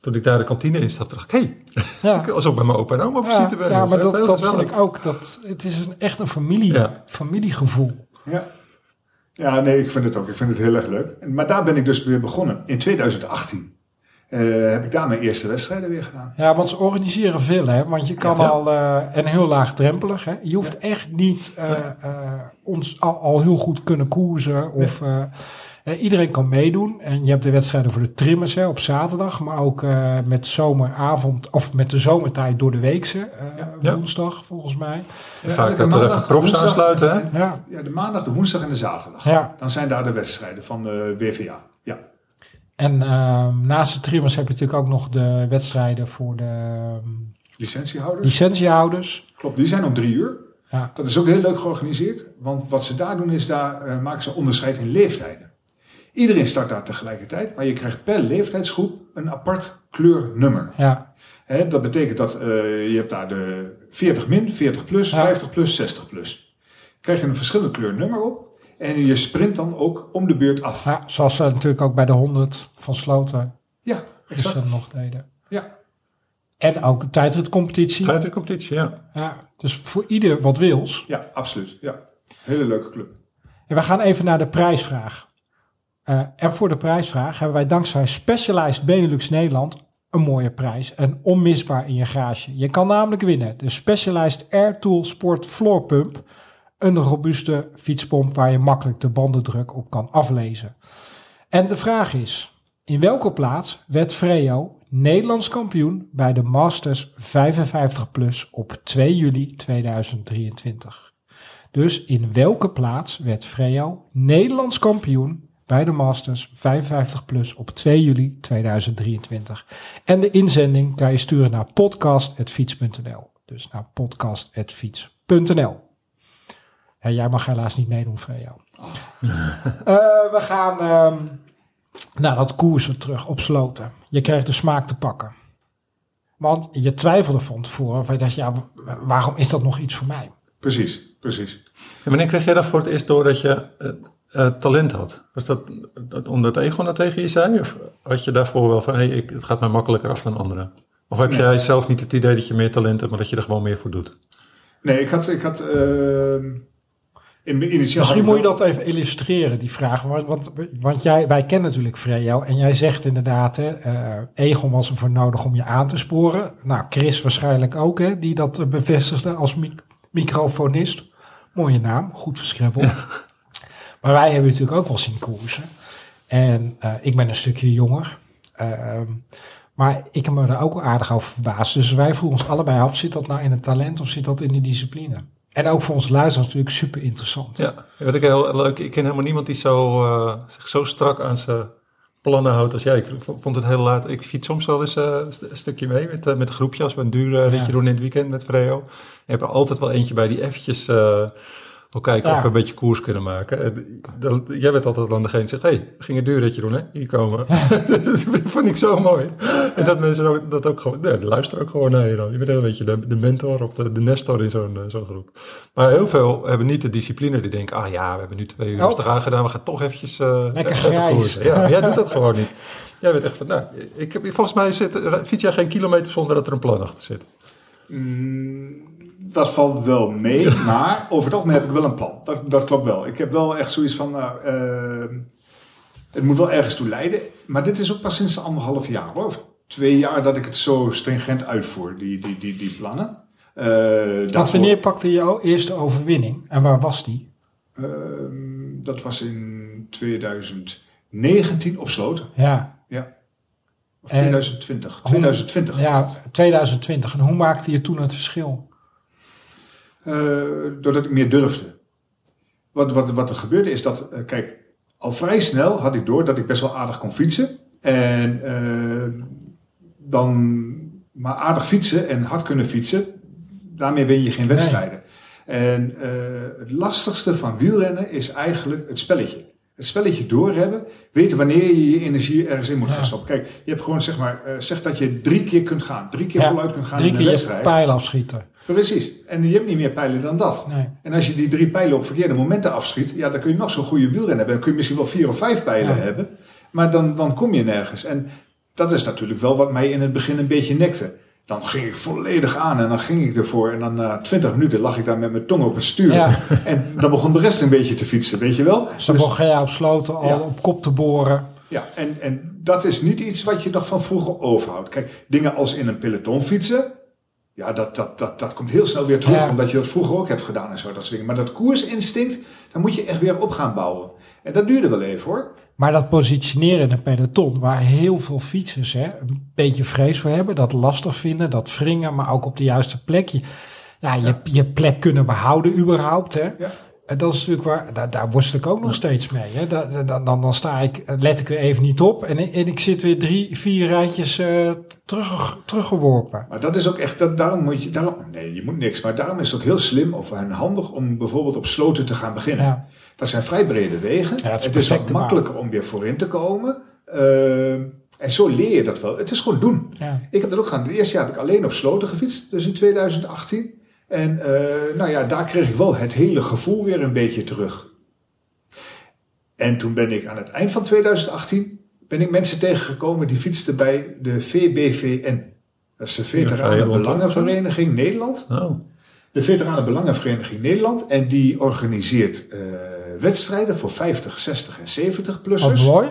Toen ik daar de kantine in stapte, dacht ik... Hé, <laughs> Ja. hey, <laughs> alsof ik bij mijn opa en oma op Ja, visite ben. ja, maar dat, dat ik ook. Dat, het is een, echt een familie, Ja. familiegevoel. Ja. Ja, nee, ik vind het ook. Ik vind het heel erg leuk. Maar daar ben ik dus weer begonnen. In 2018 eh, heb ik daar mijn eerste wedstrijden weer gedaan. Ja, want ze organiseren veel, hè? Want je kan Ja. al, eh, en heel laagdrempelig, hè? Je hoeft echt niet eh, eh, ons al, al heel goed kunnen koersen. Of, iedereen kan meedoen. En je hebt de wedstrijden voor de trimmers hè, op zaterdag. Maar ook eh, met zomeravond, of met de zomertijd door de weekse. eh, Ja. woensdag, volgens mij. Ja, Vaak dat er maandag, even profs aansluiten, hè? Ja. Ja, de maandag, de woensdag en de zaterdag. Ja. Dan zijn daar de wedstrijden van de WVA. En ehm, naast de trimmers heb je natuurlijk ook nog de wedstrijden voor de ehm, Licentiehouders. licentiehouders. Klopt, die zijn om drie uur. Ja. Dat is ook heel leuk georganiseerd. Want wat ze daar doen is, daar eh, maken ze onderscheid in leeftijden. Iedereen start daar tegelijkertijd. Maar je krijgt per leeftijdsgroep een apart kleurnummer. Ja, Hè, dat betekent dat eh, je hebt daar de 40 min, 40 plus, Ja. 50 plus, 60 plus. Krijg je een verschillende kleurnummer op. En je sprint dan ook om de beurt af. ja, zoals ze natuurlijk ook bij de 100 van Sloten Ja, exact. gisteren nog deden. Ja. En ook een tijdritcompetitie. Uit de competitie, ja. Ja, dus voor ieder wat wils. ja, absoluut. Ja. Hele leuke club. En we gaan even naar de prijsvraag. Eh, en voor de prijsvraag hebben wij dankzij Specialized Benelux Nederland een mooie prijs. En onmisbaar in je garage. Je kan namelijk winnen de Specialized Air Tool Sport Floor Pump. Een robuuste fietspomp waar je makkelijk de bandendruk op kan aflezen. En de vraag is, in welke plaats werd Freo Nederlands kampioen bij de Masters 55 Plus op 2 juli 2023? Dus in welke plaats werd Freo Nederlands kampioen bij de Masters 55 Plus op 2 juli 2023? En de inzending kan je sturen naar podcast.fiets.nl. Dus naar podcast.fiets.nl. Ja, jij mag helaas niet meedoen, Freo. Eh, we gaan ehm, naar dat koersen terug op sloten. Je krijgt de smaak te pakken. Want je twijfelde van tevoren. Of je dacht, ja, waarom is dat nog iets voor mij? Precies, precies. En wanneer kreeg jij dan voor het eerst door dat je eh, eh, talent had? Was dat, dat omdat Egon dat tegen je zei? Of had je daarvoor wel van, hey, ik, het gaat mij makkelijker af dan anderen? Of heb Nee. jij zelf niet het idee dat je meer talent hebt, maar dat je er gewoon meer voor doet? Nee, ik had... Ik had ehm, in mijn initiaal Misschien moet je dat even illustreren, die vraag. Want, want, want jij, wij kennen natuurlijk Freo. En jij zegt inderdaad, hè, eh, Egon was ervoor nodig om je aan te sporen. Nou, Chris waarschijnlijk ook, hè, die dat eh, bevestigde als mi- microfonist. Mooie naam, goed verschribbeld. <laughs> Maar wij hebben natuurlijk ook wel zien koersen. En eh, ik ben een stukje jonger. Ehm, maar ik heb me er ook wel aardig over verbaasd. Dus wij vroegen ons allebei af, zit dat nou in het talent of zit dat in de discipline? En ook voor ons luisteraars natuurlijk super interessant. Ja, wat ik heel leuk, ik ken helemaal niemand die zo, eh, zich zo strak aan zijn plannen houdt als jij. Ik vond het heel laat. Ik fiets soms wel eens eh, een st- een stukje mee met, eh, met een groepje als we een duur ritje Ja. doen in het weekend met Freo. Je hebt er altijd wel eentje bij die eventjes eh wil kijken Ja. of we een beetje koers kunnen maken. En dan, jij bent altijd dan degene die zegt, hé, hey, we gingen een duurritje doen hè, hier komen. <laughs> <laughs> dat vond ik zo mooi. En dat mensen ook, dat ook gewoon, nee, luisteren ook gewoon naar je dan. Je bent een beetje de, de mentor of de, de nestor in zo'n eh, zo'n groep. Maar heel veel hebben niet de discipline die denken, ah ja, we hebben nu twee uur Oh. rustig aangedaan, we gaan toch eventjes eh, Lekker even grijs. koersen. Ja, jij doet dat gewoon niet. Jij bent echt van, nou, ik heb, volgens mij zit, fiets jij geen kilometer zonder dat er een plan achter zit. Mm, dat valt wel mee, maar over het algemeen heb ik wel een plan. Dat, dat klopt wel. Ik heb wel echt zoiets van, nou, eh, het moet wel ergens toe leiden. Maar dit is ook pas sinds anderhalf jaar, hoor. Of twee jaar dat ik het zo stringent uitvoer, die, die, die, die plannen. Want daarvoor- wanneer pakte je jouw eerste overwinning? En waar was die? Ehm, dat was in 2019 op Sloten. Ja, Ja. Of En- 2020. 2020 was ja het. 2020. En hoe maakte je toen het verschil? Eh, doordat ik meer durfde. Wat, wat, wat er gebeurde is dat, eh, kijk, al vrij snel had ik door dat ik best wel aardig kon fietsen. En eh, dan maar aardig fietsen en hard kunnen fietsen, daarmee win je geen wedstrijden. En het lastigste van wielrennen is eigenlijk het spelletje. Het spelletje doorhebben, weten wanneer je je energie ergens in moet Ja. gaan stoppen. Kijk, je hebt gewoon zeg maar, eh, zeg dat je drie keer kunt gaan, drie keer Ja, voluit kunt gaan Drie in keer je wedstrijd. pijl afschieten. Precies. En je hebt niet meer pijlen dan dat. Nee. En als je die drie pijlen op verkeerde momenten afschiet, ja, dan kun je nog zo'n goede wielrenner hebben. Dan kun je misschien wel vier of vijf pijlen Ja. hebben. Maar dan, dan kom je nergens. En dat is natuurlijk wel wat mij in het begin een beetje nekte. Dan ging ik volledig aan en dan ging ik ervoor. En dan na twintig minuten lag ik daar met mijn tong op het stuur. Ja. <laughs> En dan begon de rest een beetje te fietsen, weet je wel? Ze Dus- begon jij op sloten al Ja. op kop te boren. ja, en, en dat is niet iets wat je nog van vroeger overhoudt. Kijk, dingen als in een peloton fietsen, ja, dat, dat, dat, dat komt heel snel weer terug, Ja. omdat je dat vroeger ook hebt gedaan en zo, dat soort dingen. Maar dat koersinstinct, daar moet je echt weer op gaan bouwen. En dat duurde wel even hoor. Maar dat positioneren in een peloton, waar heel veel fietsers hè, een beetje vrees voor hebben, dat lastig vinden, dat wringen, maar ook op de juiste plek. Je, ja, je, je plek kunnen behouden überhaupt. Hè. Ja. En dat is natuurlijk waar, daar, daar worstel ik ook nog steeds mee. Hè. Da- da- Dan, dan, dan sta ik, let ik weer even niet op en, en ik zit weer drie, vier rijtjes eh, terug, teruggeworpen. Maar dat is ook echt, dat, daarom moet je, daarom, nee, je moet niks. Maar daarom is het ook heel slim of en handig om bijvoorbeeld op sloten te gaan beginnen. Ja. Dat zijn vrij brede wegen. Ja, het is het is wat makkelijker om weer voorin te komen. Eh, en zo leer je dat wel. Het is gewoon doen. Ja. Ik heb dat ook gedaan. Het eerste jaar heb ik alleen op sloten gefietst, dus in 2018. En eh, nou ja, daar kreeg ik wel het hele gevoel weer een beetje terug. En toen ben ik aan het eind van 2018 ben ik mensen tegengekomen die fietsten bij de VBVN. Dat is de Veteranen Vrijbond, Belangenvereniging Nederland. Oh, De Veteranen Belangenvereniging Nederland. En die organiseert eh, wedstrijden voor 50, 60 en 70 Wat plussers. mooi.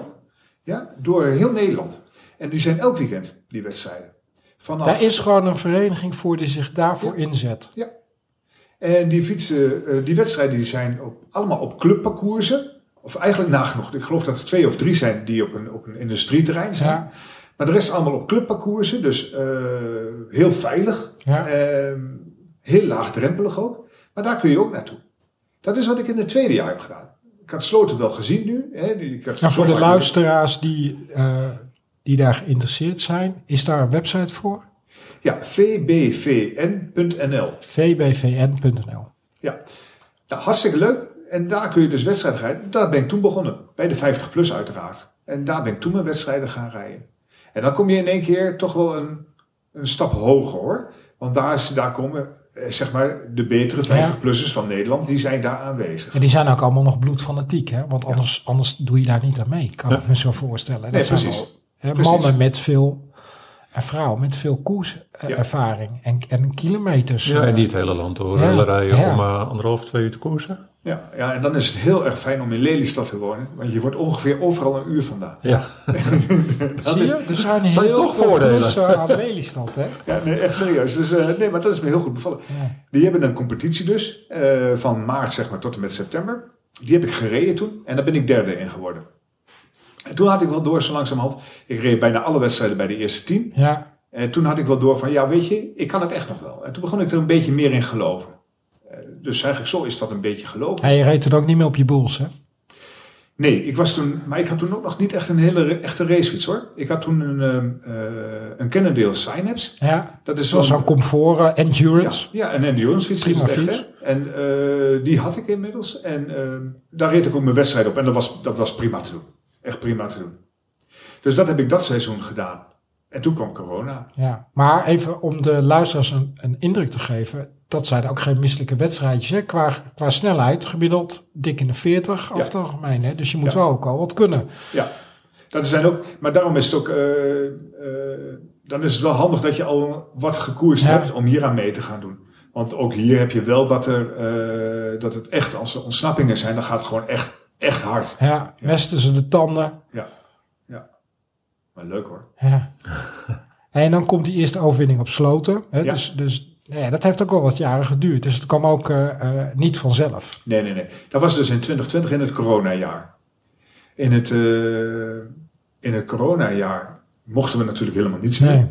Ja, door heel Nederland. En die zijn elk weekend, die wedstrijden. Vanaf, Daar is gewoon een vereniging voor die zich daarvoor inzet. Ja. En die fietsen, eh, die wedstrijden die zijn op, allemaal op clubparcoursen. Of eigenlijk nagenoeg. Ik geloof dat er twee of drie zijn die op een, op een industrieterrein zijn. Ja. Maar de rest allemaal op clubparcoursen. Dus eh, heel veilig. Ja. Ehm, heel laagdrempelig ook. Maar daar kun je ook naartoe. Dat is wat ik in het tweede jaar heb gedaan. Ik had Sloten wel gezien nu. Hè. Ik had Nou, voor de luisteraars die, eh, die daar geïnteresseerd zijn, is daar een website voor? Ja, vbvn.nl. vbvn.nl. Ja, nou, hartstikke leuk. En daar kun je dus wedstrijden rijden. Daar ben ik toen begonnen. Bij de 50 plus uiteraard. En daar ben ik toen mijn wedstrijden gaan rijden. En dan kom je in één keer toch wel een, een stap hoger hoor. Want daar, is, daar komen zeg maar de betere 50-plussers van Nederland. Die zijn daar aanwezig. En die zijn ook allemaal nog bloedfanatiek, hè? Want anders, anders doe je daar niet aan mee, kan ik me zo voorstellen. Dat Nee, zijn precies. hè, Precies. mannen met veel, en vrouwen met veel koerservaring en, en kilometers. ja, eh, en die het hele land door Ja, rijden ja. om eh, anderhalf, twee uur te koersen. Ja, ja, en dan is het heel erg fijn om in Lelystad te wonen. Want je wordt ongeveer overal een uur vandaan. Ja, <laughs> Dat Zie is? Er zijn zijn heel toch veel voordelen. aan <laughs> Lelystad, hè? Ja, nee, echt serieus. Dus, eh, nee, maar dat is me heel goed bevallen. Ja. Die hebben een competitie dus, eh, van maart zeg maar tot en met september. Die heb ik gereden toen en daar ben ik derde in geworden. En toen had ik wel door, zo langzamerhand. Ik reed bijna alle wedstrijden bij de eerste tien. Ja, En toen had ik wel door van, ja, weet je, ik kan het echt nog wel. En toen begon ik er een beetje meer in geloven. Eh, Dus eigenlijk zo is dat een beetje geloven. en je reed toen ook niet meer op je boels, hè? Nee, ik was toen, maar ik had toen ook nog niet echt een hele echte racefiets hoor. Ik had toen een, eh, een Cannondale Synapse. Ja, Dat is zo'n comfort, eh, endurance. ja, een endurance fiets Prima echt, fiets. hè. En die had ik inmiddels. En ehm, daar reed ik ook mijn wedstrijd op. En dat was, dat was prima te doen. Echt prima te doen. Dus dat heb ik dat seizoen gedaan. En toen kwam corona. Ja, maar even om de luisteraars een, een indruk te geven. Dat zijn ook geen misselijke wedstrijdjes. Hè? Qua, qua snelheid, gemiddeld dik in de 40 over het algemeen. Hè? Dus je moet Ja. wel ook al wat kunnen. Ja, dat zijn ook, maar daarom is het ook, eh, eh, dan is het wel handig dat je al wat gekoerst Ja. hebt om hier aan mee te gaan doen. Want ook hier heb je wel dat, er, eh, dat het echt, als er ontsnappingen zijn, dan gaat het gewoon echt, echt hard. Ja, mes tussen de tanden. Ja, ja. Maar leuk hoor. Ja. En dan komt die eerste overwinning op sloten. Hè? Ja. Dus, dus nou ja, dat heeft ook wel wat jaren geduurd. Dus het kwam ook eh, eh, niet vanzelf. Nee, nee, nee. Dat was dus in 2020 in het coronajaar. In het, eh in het coronajaar mochten we natuurlijk helemaal niets meer.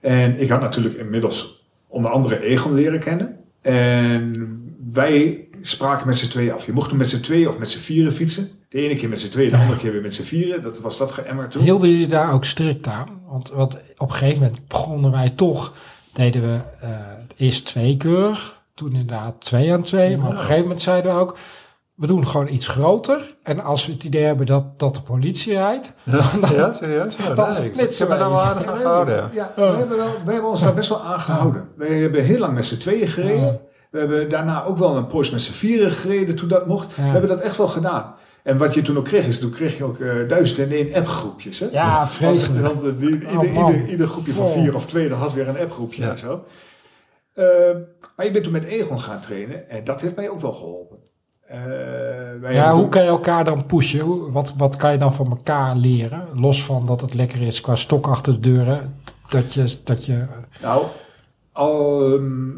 En ik had natuurlijk inmiddels onder andere Egon leren kennen. En wij spraken met z'n tweeën af. Je mocht toen met z'n tweeën of met z'n vieren fietsen. De ene keer met z'n tweeën, de andere keer weer met z'n vieren. Dat was dat geëmmerd toen. Hielden jullie daar ook strikt aan? Want, want op een gegeven moment begonnen wij toch, deden we eh eerst tweekeurig, toen inderdaad twee aan twee. Maar op een gegeven moment zeiden we ook, we doen gewoon iets groter. En als we het idee hebben dat, dat de politie rijdt, Ja, serieus? Ja, Dat nee, splitsen me daar wel aardig aan gehouden, ja. ja, we, hebben wel, we hebben ons daar best wel aan gehouden. We hebben heel lang met z'n tweeën gereden. We hebben daarna ook wel een poos met z'n vieren gereden toen dat mocht. Ja. We hebben dat echt wel gedaan. En wat je toen ook kreeg, is toen kreeg je ook eh duizend en één appgroepjes. Hè? ja, vreselijk. Want, want, die, Oh, ieder, ieder, ieder groepje van vier of twee, dat had weer een appgroepje Ja. en zo. Eh, maar ik ben toen met Egon gaan trainen en dat heeft mij ook wel geholpen. Eh, wij Ja, hoe kan je elkaar dan pushen? Hoe, wat, wat kan je dan van elkaar leren? Los van dat het lekker is qua stok achter de deuren. Dat je, dat je Nou, al, ehm,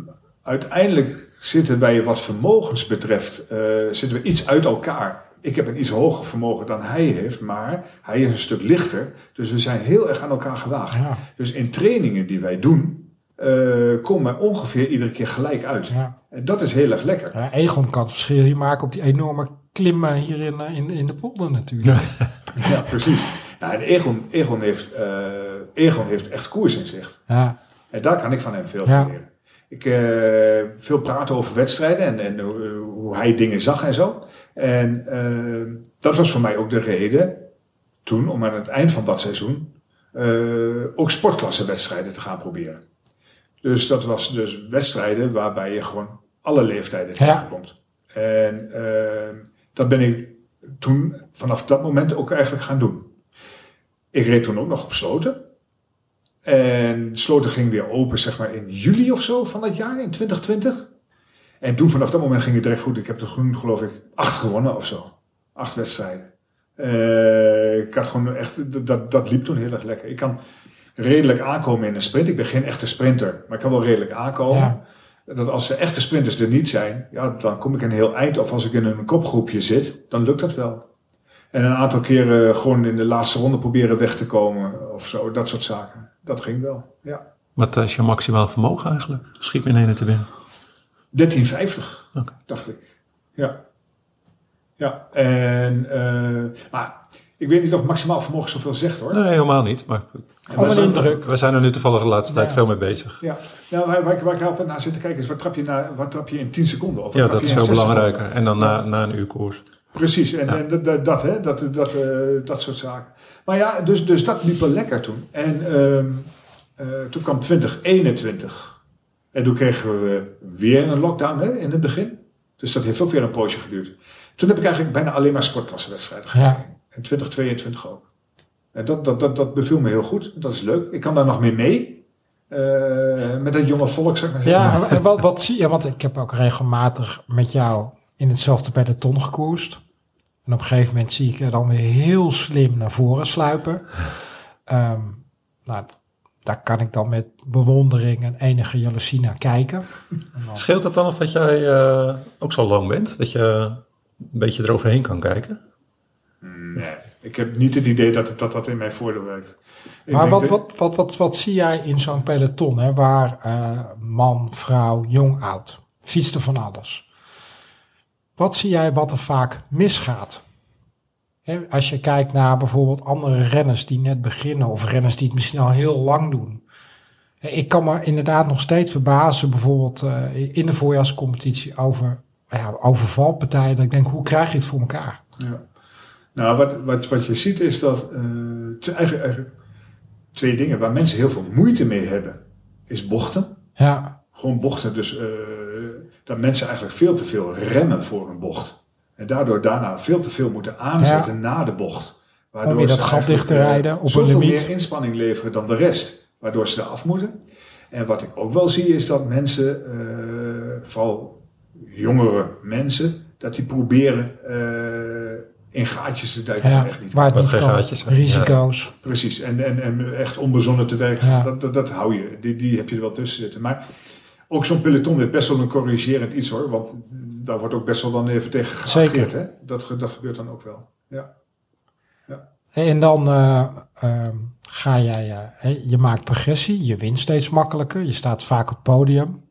uiteindelijk zitten wij wat vermogens betreft, eh, zitten we iets uit elkaar. Ik heb een iets hoger vermogen dan hij heeft, maar hij is een stuk lichter. Dus we zijn heel erg aan elkaar gewaagd. Ja. Dus in trainingen die wij doen, eh, komen we ongeveer iedere keer gelijk uit. ja, En dat is heel erg lekker. ja, Egon kan het verschil hier maken op die enorme klimmen hier in, eh, in, in de polder natuurlijk. <laughs> Ja, precies. Nou, en Egon, Egon, heeft, eh, Egon heeft echt koersinzicht. Ja, En daar kan ik van hem veel van leren. Ik eh, veel praten over wedstrijden en, en hoe, hoe hij dingen zag en zo. En eh, dat was voor mij ook de reden toen om aan het eind van dat seizoen eh, ook sportklassewedstrijden te gaan proberen. Dus dat was dus wedstrijden waarbij je gewoon alle leeftijden Ja. tegenkomt. En eh, dat ben ik toen vanaf dat moment ook eigenlijk gaan doen. Ik reed toen ook nog op sloten. En Sloten ging weer open, zeg maar in juli of zo van dat jaar, in 2020. En toen vanaf dat moment ging het direct goed. Ik heb er toen, geloof ik, acht gewonnen of zo. Acht wedstrijden. Eh, ik had gewoon echt, dat- dat, dat liep toen heel erg lekker. Ik kan redelijk aankomen in een sprint. Ik ben geen echte sprinter, maar ik kan wel redelijk aankomen. Ja. Dat als de echte sprinters er niet zijn, ja, dan kom ik een heel eind. Of als ik in een kopgroepje zit, dan lukt dat wel. En een aantal keren gewoon in de laatste ronde proberen weg te komen of zo, dat soort zaken. Dat ging wel, ja. Wat is je maximaal vermogen eigenlijk? Schiet me in ene te winnen. 1350, Oké. dacht ik. Ja. Ja, en, eh, maar ik weet niet of maximaal vermogen zoveel zegt hoor. Nee, helemaal niet. Maar Om een indruk. we zijn er nu toevallig de laatste tijd Ja. veel mee bezig. Ja, nou, waar, waar, ik- waar ik altijd naar zit te kijken is, wat trap je, na, wat trap je in 10 seconden? Of wat Ja, dat is veel 6 belangrijker. seconden? En dan na, na een uur koers. Precies, en, Ja. en dat, dat, dat, hè, dat, dat, eh, dat soort zaken. Maar ja, dus, dus dat liep wel lekker toen. En ehm, eh, toen kwam 2021. En toen kregen we weer een lockdown hè, in het begin. Dus dat heeft ook weer een poosje geduurd. Toen heb ik eigenlijk bijna alleen maar sportklassewedstrijden gedaan. Ja. En 2022 ook. En dat, dat, dat, dat beviel me heel goed. Dat is leuk. Ik kan daar nog meer mee. Eh, met dat jonge volk, zeg maar. Ja, en wat, wat zie je? Want ik heb ook regelmatig met jou in hetzelfde peloton gekoerst. En op een gegeven moment zie ik er dan weer heel slim naar voren sluipen. Ehm, nou, daar kan ik dan met bewondering en enige jaloezie naar kijken. En dan- Scheelt het dan nog dat jij eh, ook zo lang bent? Dat je een beetje eroverheen kan kijken? Nee. Ik heb niet het idee dat het, dat, dat in mijn voordeel werkt. Ik Maar wat, dat- wat, wat, wat, wat zie jij in zo'n peloton, hè, waar eh, man, vrouw, jong, oud, fietste van alles. Wat zie jij wat er vaak misgaat? Als je kijkt naar bijvoorbeeld andere renners die net beginnen of renners die het misschien al heel lang doen. Ik kan me inderdaad nog steeds verbazen, bijvoorbeeld eh, in de voorjaarscompetitie over ja, overvalpartijen. Dat ik denk, hoe krijg je het voor elkaar? Ja. Nou, wat, wat, wat je ziet is dat eh, te- eigenlijk, eigenlijk twee dingen waar mensen heel veel moeite mee hebben, is bochten. Ja, Gewoon bochten, dus eh, dat mensen eigenlijk veel te veel remmen voor een bocht. En daardoor daarna veel te veel moeten aanzetten na de bocht. Waardoor Om dat ze gat dicht te eh, rijden op zoveel meer inspanning leveren dan de rest. Waardoor ze eraf moeten. En wat ik ook wel zie is dat mensen, eh, vooral jongere mensen, dat die proberen eh, in gaatjes te duiken. ja Echt niet. waar het Wat niet geen kan. gaatjes zijn. Risico's. Precies, en, en, en echt onbezonnen te werk, Ja. dat, dat, dat hou je. Die, die heb je er wel tussen zitten. Maar ook zo'n peloton heeft best wel een corrigerend iets hoor. Want daar wordt ook best wel dan even tegen geageerd. Hè? Dat, dat gebeurt dan ook wel. Ja. En dan eh, ehm, ga jij, eh, je maakt progressie, je wint steeds makkelijker, je staat vaak op het podium.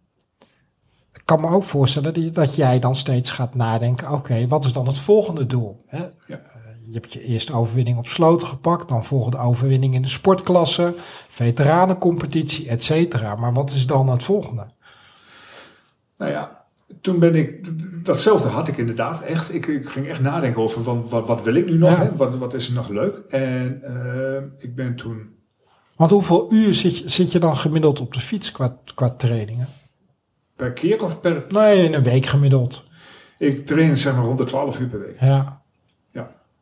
Ik kan me ook voorstellen dat, jij dan steeds gaat nadenken, oké, wat is dan het volgende doel? Hè? Ja. Eh, Je hebt je eerste overwinning op sloten gepakt, dan volgt de overwinning in de sportklasse, veteranencompetitie, et cetera. Maar wat is dan het volgende? Nou ja, toen ben ik, datzelfde had ik inderdaad echt. Ik, ik ging echt nadenken over wat, wat, wat wil ik nu nog? Ja. Hè? Wat, wat is er nog leuk? En eh, ik ben toen Want hoeveel uur zit je, zit je dan gemiddeld op de fiets qua, qua trainingen? per keer of per... Nee, in een week gemiddeld. Ik train zeg maar rond de 12 uur per week. Ja,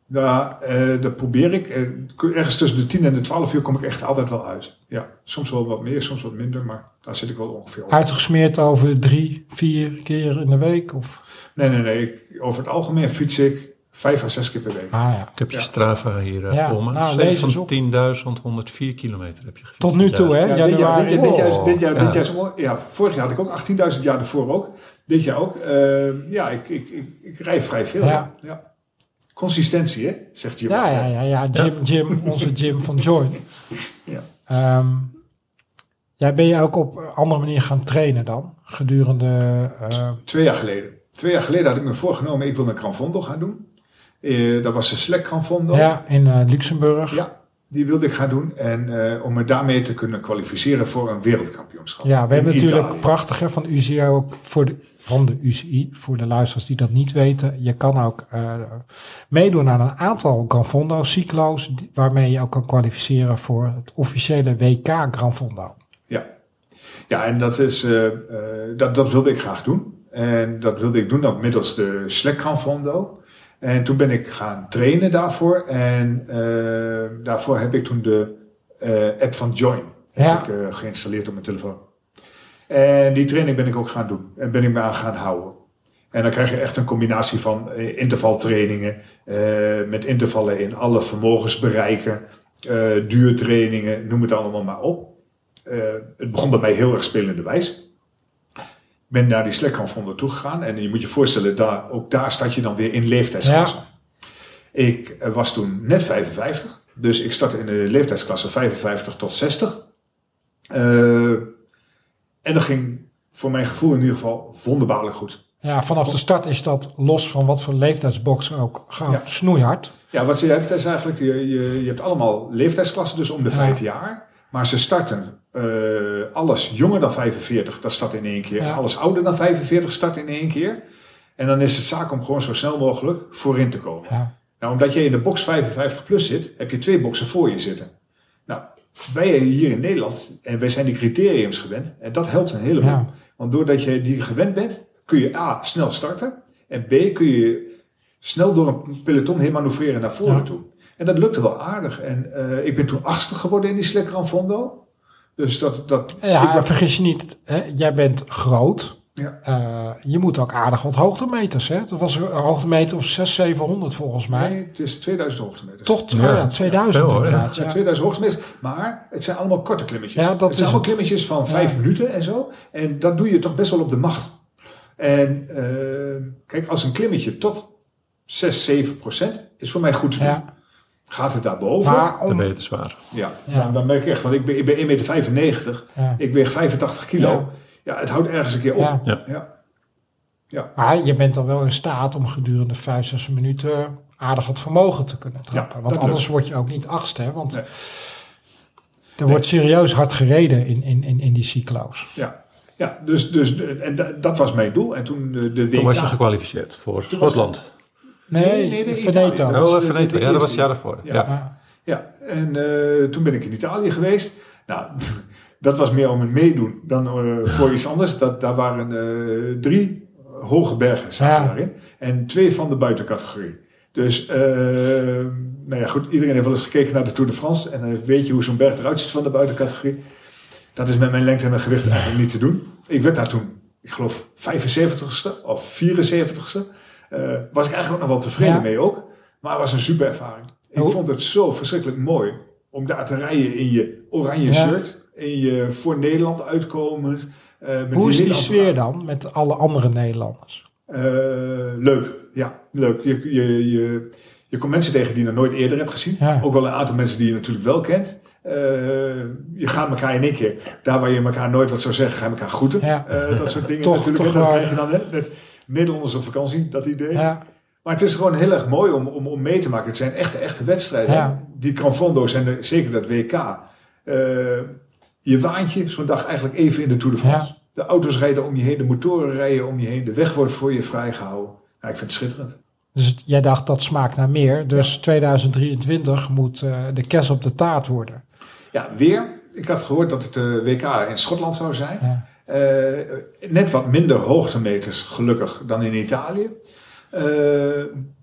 Ja, daar, eh, dat probeer ik. Eh, ergens tussen de 10 en de 12 uur kom ik echt altijd wel uit. Ja, soms wel wat meer, soms wat minder, maar daar zit ik wel ongeveer op. uitgesmeerd over drie, vier keer in de week? Of? Nee, nee, nee. Ik, over het algemeen fiets ik vijf à zes keer per week. Ah ja. Ik heb je Ja. Strava hier eh, Ja, voor me. nou, lees eens op. 17.104 kilometer heb je gefietst. Tot nu toe, hè? Ja, dit jaar, Januari. dit, dit jaar, Oh, dit jaar, ja. dit jaar is on- ja, vorig jaar had ik ook 18.000 jaar ervoor ook. Dit jaar ook. Eh, ja, ik, ik, ik, ik rij vrij veel. Ja. Consistentie, hè? Zegt Jim. Ja, ja, ja, ja. Jim, Jim, onze Jim van Join. <laughs> Ja. Ehm, ja, ben je ook op een andere manier gaan trainen dan? Gedurende... eh, Twee jaar geleden. Twee jaar geleden had ik me voorgenomen, ik wil een Gran Fondo gaan doen. Eh, dat was de Slack Gran Fondo. ja, in eh, Luxemburg. Ja, die wilde ik gaan doen. En eh, om me daarmee te kunnen kwalificeren voor een wereldkampioenschap. Ja, we hebben natuurlijk Italië. prachtig hè, van UCI ook voor de, van de UCI, voor de luisteraars die dat niet weten. Je kan ook eh, meedoen aan een aantal Gran Fondo cyclo's, waarmee je ook kan kwalificeren voor het officiële WK Gran Fondo. Ja, ja en dat, is, eh, dat, dat wilde ik graag doen. En dat wilde ik doen dan middels de Slack Gran Fondo. En toen ben ik gaan trainen daarvoor. En eh, daarvoor heb ik toen de eh, app van Join heb ik, eh, geïnstalleerd op mijn telefoon. En die training ben ik ook gaan doen. En ben ik me aan gaan houden. En dan krijg je echt een combinatie van intervaltrainingen. met intervallen in alle vermogensbereiken. duurtrainingen, noem het allemaal maar op. Het begon bij mij heel erg spelende wijs. Ben naar die Slack-confondo toegegaan. En je moet je voorstellen, daar, ook daar start je dan weer in leeftijdsklassen. Ik eh, was toen net 55. Dus ik startte in de leeftijdsklasse 55 tot 60. Eh, en dat ging voor mijn gevoel in ieder geval wonderbaarlijk goed. Ja, vanaf de start is dat los van wat voor leeftijdsbox ook Ja. snoeihard. Ja, wat je hebt is eigenlijk, je, je, je hebt allemaal leeftijdsklassen, dus om de vijf jaar. Maar ze starten eh, alles jonger dan 45, dat start in één keer. Ja. Alles ouder dan 45 start in één keer. En dan is het zaak om gewoon zo snel mogelijk voorin te komen. Ja. Nou, omdat je in de box 55 plus zit, heb je twee boxen voor je zitten. Nou, wij hier in Nederland, en wij zijn die criteriums gewend, en dat helpt een heleboel. Ja. Want doordat je die gewend bent, kun je A, snel starten, en B, kun je snel door een peloton heen manoeuvreren naar voren toe. En dat lukte wel aardig. En eh, ik ben toen achtste geworden in die Gran Fondo. Dus dat... dat Ja, ik dacht- vergis je niet, hè? jij bent groot. ja. Eh, je moet ook aardig wat hoogtemeters. Hè? Dat was een hoogtemeter of 600, 700 volgens mij. Nee, het is 2000 hoogtemeters. Toch Ja. ja, 2000 Veel, hoor, ja. inderdaad. Ja. 2000 hoogtemeters, maar het zijn allemaal korte klimmetjes. Ja, dat het is zijn allemaal klimmetjes van vijf minuten en zo. En dat doe je toch best wel op de macht. En eh, kijk, als een klimmetje tot 6, 7 procent is voor mij goed te doen. Gaat het daarboven? Maar Dan om, ben je te zwaar. ja, Ja. Dan, dan merk ik echt, want ik ben, ik ben 1,95 meter. Ja. Ik weeg 85 kilo. Ja. Ja. het houdt ergens een keer op. Ja. Ja. Ja. Ja. maar je bent dan wel in staat om gedurende 5, 6 minuten aardig het vermogen te kunnen trappen. Ja, Want anders lukt. word je ook niet achtste. Hè? Want Nee. er wordt serieus hard gereden in, in, in, in die cyclo's. Ja, ja dus, dus en da- dat was mijn doel. En toen de, de WK... Toen was je gekwalificeerd voor Schotland. Nee, Nee, nee, Veneto. Oh, was de- Veneto. Ja, dat was het jaar daarvoor. Ja. Ja. Ja. Ja, en eh, toen ben ik in Italië geweest. Nou, <laughs> dat was meer om het meedoen dan eh, voor iets anders. Dat, daar waren eh, drie hoge bergen zaten Ja. daarin. En twee van de buitencategorie. Dus, eh, nou ja, goed. Iedereen heeft wel eens gekeken naar de Tour de France. En dan weet je hoe zo'n berg eruit ziet van de buitencategorie. Dat is met mijn lengte en mijn gewicht eigenlijk niet te doen. Ik werd daar toen, ik geloof, 75ste of 74ste. Eh, was ik eigenlijk ook nog wel tevreden Ja. mee ook. Maar het was een super ervaring. Ik Hoe- vond het zo verschrikkelijk mooi om daar te rijden in je oranje shirt. In je voor Nederland uitkomend. eh, met Hoe is die sfeer dan met alle andere Nederlanders? Eh, leuk, ja, leuk. Je, je, je, je komt mensen tegen die je nog nooit eerder hebt gezien. Ja. Ook wel een aantal mensen die je natuurlijk wel kent. Je gaat elkaar in één keer, daar waar je elkaar nooit wat zou zeggen, ga je elkaar groeten. Ja. Dat soort dingen <laughs> Toch- natuurlijk. toch dat krijg je dan, hè, Nederlanders op vakantie, dat idee. Ja, Maar het is gewoon heel erg mooi om, om, om mee te maken. Het zijn echte, echte wedstrijden. Ja. Die Granfondo's en de- zeker dat WK. eh, je waant je zo'n dag eigenlijk even in de Tour de France. Ja. De auto's rijden om je heen, de motoren rijden om je heen. De weg wordt voor je vrijgehouden. Ik vind het schitterend. dus jij dacht dat smaakt naar meer. Dus 2023 moet eh, de kerst op de taart worden. Ja, weer. Ik had gehoord dat het eh, WK in Schotland zou zijn. Eh, net wat minder hoogtemeters, gelukkig, dan in Italië. Eh,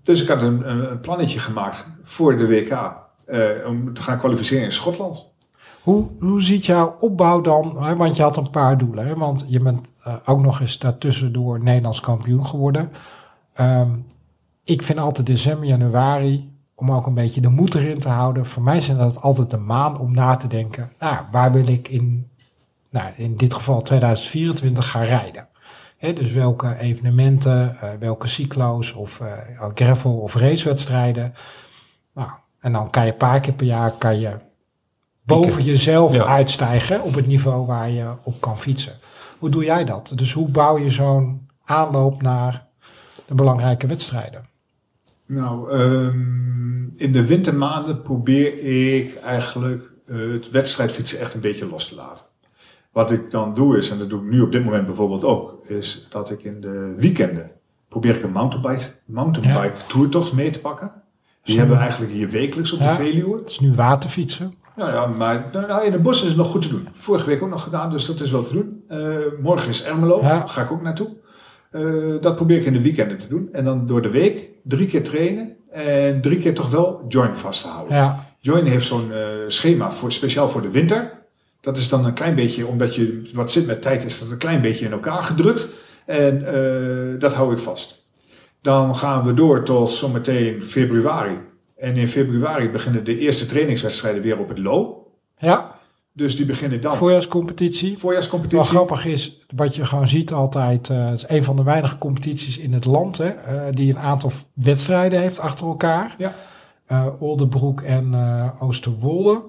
dus ik had een, een, plannetje gemaakt voor de WK. eh, om te gaan kwalificeren in Schotland. Hoe, hoe ziet jouw opbouw dan? Hè, Want je had een paar doelen. Hè? Want je bent ook nog eens daartussendoor Nederlands kampioen geworden. Ehm, ik vind altijd december, januari, om ook een beetje de moed erin te houden. Voor mij zijn dat altijd de maan om na te denken. Nou, waar wil ik in, nou, in dit geval 2024 gaan rijden? Hè, dus welke evenementen, eh, welke cyclo's of eh, gravel of racewedstrijden. Nou, en dan kan je een paar keer per jaar kan je boven jezelf Ja. uitstijgen op het niveau waar je op kan fietsen. Hoe doe jij dat? Dus hoe bouw je zo'n aanloop naar de belangrijke wedstrijden? Nou, ehm, in de wintermaanden probeer ik eigenlijk eh, het wedstrijdfietsen echt een beetje los te laten. Wat ik dan doe is, en dat doe ik nu op dit moment bijvoorbeeld ook, is dat ik in de weekenden probeer ik een mountainbike, mountainbike toertocht mee te pakken. Die hebben we eigenlijk hier wekelijks op Ja. de Veluwe. Het is nu waterfietsen. Nou ja, maar nou, in de bos is het nog goed te doen. Vorige week ook nog gedaan, dus dat is wel te doen. Eh, morgen is Ermelo, Ja. daar ga ik ook naartoe. Eh, dat probeer ik in de weekenden te doen. En dan door de week drie keer trainen en drie keer toch wel join vast te houden. Ja, Join heeft zo'n eh, schema voor, speciaal voor de winter. Dat is dan een klein beetje, omdat je wat zit met tijd, is dat een klein beetje in elkaar gedrukt. En eh, dat hou ik vast. Dan gaan we door tot zometeen februari. En in februari beginnen de eerste trainingswedstrijden weer op het low. ja. Dus die beginnen dan. voorjaarscompetitie. Wat Voorjaarscompetitie. grappig is, wat je gewoon ziet altijd, eh, het is een van de weinige competities in het land hè, eh, die een aantal wedstrijden heeft achter elkaar. Ja. Eh, Oldenbroek en eh, Oosterwolde.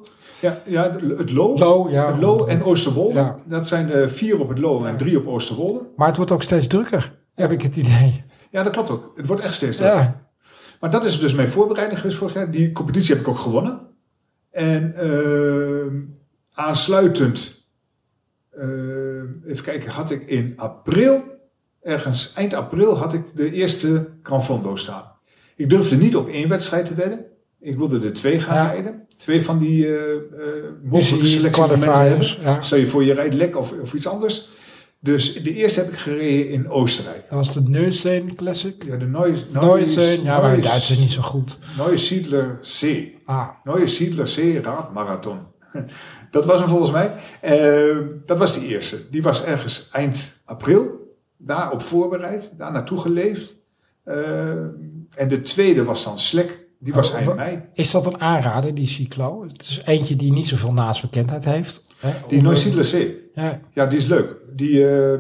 Ja, ja, het low. Low, ja. het low en Oosterwolde. Ja. Dat zijn de vier op het low en drie op Oosterwolde. Maar het wordt ook steeds drukker, heb ik het idee. Ja, dat klopt ook. Het wordt echt steeds drukker. Maar dat is dus mijn voorbereiding geweest vorig jaar. Die competitie heb ik ook gewonnen. En eh, aansluitend, eh, even kijken, had ik in april, ergens eind april, had ik de eerste Granfondo staan. Ik durfde niet op één wedstrijd te wedden. Ik wilde er twee gaan Ja. zie Twee van die eh mogelijke selectiemomenten hebben. ja. Stel je voor je rijdt lek of, of iets anders. Dus de eerste heb ik gereden in Oostenrijk. dat was de Neusteen Classic. Ja, de Neues, Neusteen, ja, maar Duits is niet zo goed. Neue Siedler C. Ah, Neue Siedler C Radmarathon. <laughs> Dat was hem volgens mij. Eh, dat was de eerste. Die was ergens eind april. Daarop voorbereid. Daar naartoe geleefd. En de tweede was dan Slek. Die was Oh, wa- mei. is dat een aanrader, die cyclo? Het is eentje die niet zoveel naastbekendheid heeft. Hè? Die C. Ja, Ja, die is leuk. Die, eh, eh,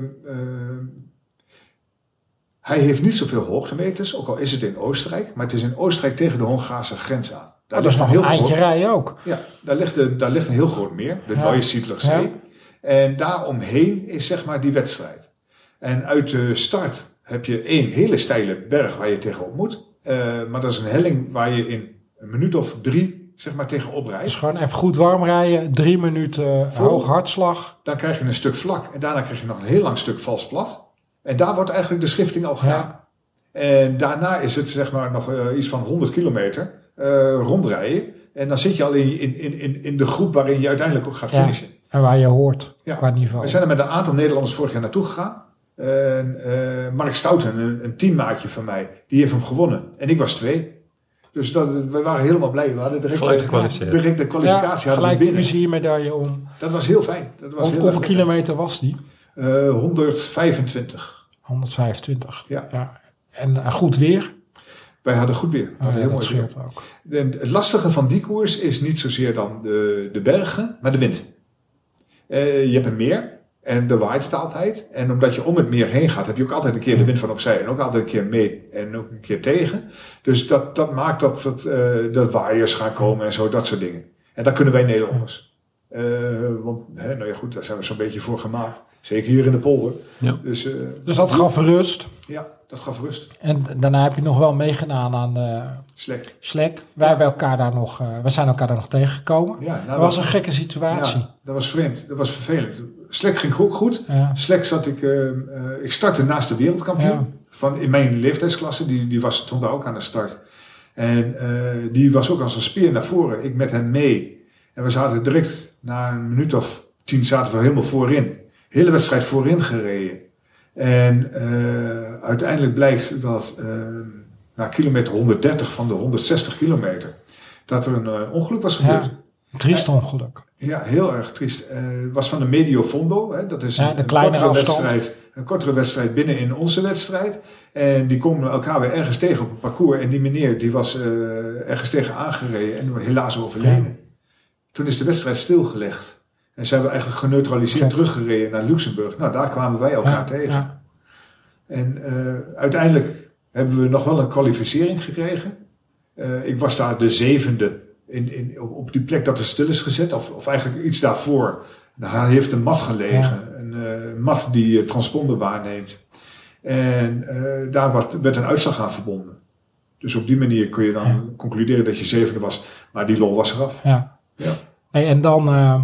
hij heeft niet zoveel hoogtemeters, ook al is het in Oostenrijk. Maar het is in Oostenrijk tegen de Hongaarse grens aan. Daar Oh, dat is nog een eindje groot- rijden ook. Ja, daar ligt, een, daar ligt een heel groot meer, de Ja. Neue. Ja. En daaromheen is zeg maar die wedstrijd. En uit de start heb je één hele steile berg waar je tegenop moet. Eh, maar dat is een helling waar je in een minuut of drie zeg maar tegenop rijdt. Dus gewoon even goed warm rijden. Drie minuten Vol. hoog hartslag. Dan krijg je een stuk vlak en daarna krijg je nog een heel lang stuk vals plat. En daar wordt eigenlijk de schifting al gedaan. Ja. En daarna is het zeg maar nog eh, iets van 100 kilometer eh, rondrijden. En dan zit je al in, in, in- in, de groep waarin je uiteindelijk ook gaat Ja. finishen. En waar je hoort Ja. qua niveau. We zijn er met een aantal Nederlanders vorig jaar naartoe gegaan. En, eh, Mark Stouten, een, een teammaatje van mij, die heeft hem gewonnen. En ik was twee. Dus dat, we waren helemaal blij. We hadden direct, Gelijk de- gekwalificeerd. direct de ja, kwalificatie hadden we gelijk de. UCI-medaille om. Dat was heel fijn. Dat was Hoe- heel hoeveel kilometer was die? lekker. Eh, 125. 125. Ja. En eh, goed weer. Wij hadden goed weer. We Oh, hadden ja, heel dat mooi weer. scheelt ook. Het lastige van die koers is niet zozeer dan de, de bergen, maar de wind. Eh, je hebt een meer en er waait het altijd. En omdat je om het meer heen gaat, heb je ook altijd een keer de wind van opzij. En ook altijd een keer mee en ook een keer tegen. Dus dat, dat maakt dat, dat eh, de waaiers gaan komen en zo, dat soort dingen. En daar kunnen wij Nederlanders. Eh, want, hè, nou ja goed, daar zijn we zo'n beetje voor gemaakt. Zeker hier in de polder. Ja. Dus eh, Dus dat gaf rust. ja, dat gaf rust. En daarna heb je nog wel meegedaan aan de Slecht. Slek. Wij hebben elkaar daar nog, eh, we zijn elkaar daar nog tegengekomen. Ja, nou, dat was een gekke situatie. Ja, dat was vreemd. Dat was vervelend. Slek ging ook goed. Ja. Slek zat ik, eh, eh, ik startte naast de wereldkampioen. Ja. Van, in mijn leeftijdsklasse, die, die was, stond daar ook aan de start. En eh, die was ook als een speer naar voren. Ik met hem mee. En we zaten direct na een minuut of tien zaten we helemaal voorin. Hele wedstrijd voorin gereden. En eh, uiteindelijk blijkt dat eh, na kilometer 130 van de 160 kilometer... dat er een eh, ongeluk was gebeurd. Ja. Een triest ongeluk. Ja, heel erg triest. Het was van de Medio Fondo. Hè? Dat is Ja, een, kortere afstand. wedstrijd. Een kortere wedstrijd binnen in onze wedstrijd. En die komen elkaar weer ergens tegen op het parcours. En die meneer die was ergens tegen aangereden en helaas overleden. Toen is de wedstrijd stilgelegd. En zijn we eigenlijk geneutraliseerd teruggereden naar Luxemburg. Nou, daar kwamen wij elkaar Ja, tegen. ja. En eh, uiteindelijk hebben we nog wel een kwalificering gekregen. Eh, ik was daar de zevende in, in, op, die plek dat er stil is gezet. Of, of eigenlijk iets daarvoor. Daar heeft een mat gelegen. Een eh, mat die transponder waarneemt. En daar was, werd een uitslag aan verbonden. Dus op die manier kun je dan concluderen dat je zevende was. Maar die lol was eraf. Ja. Hey, en dan eh,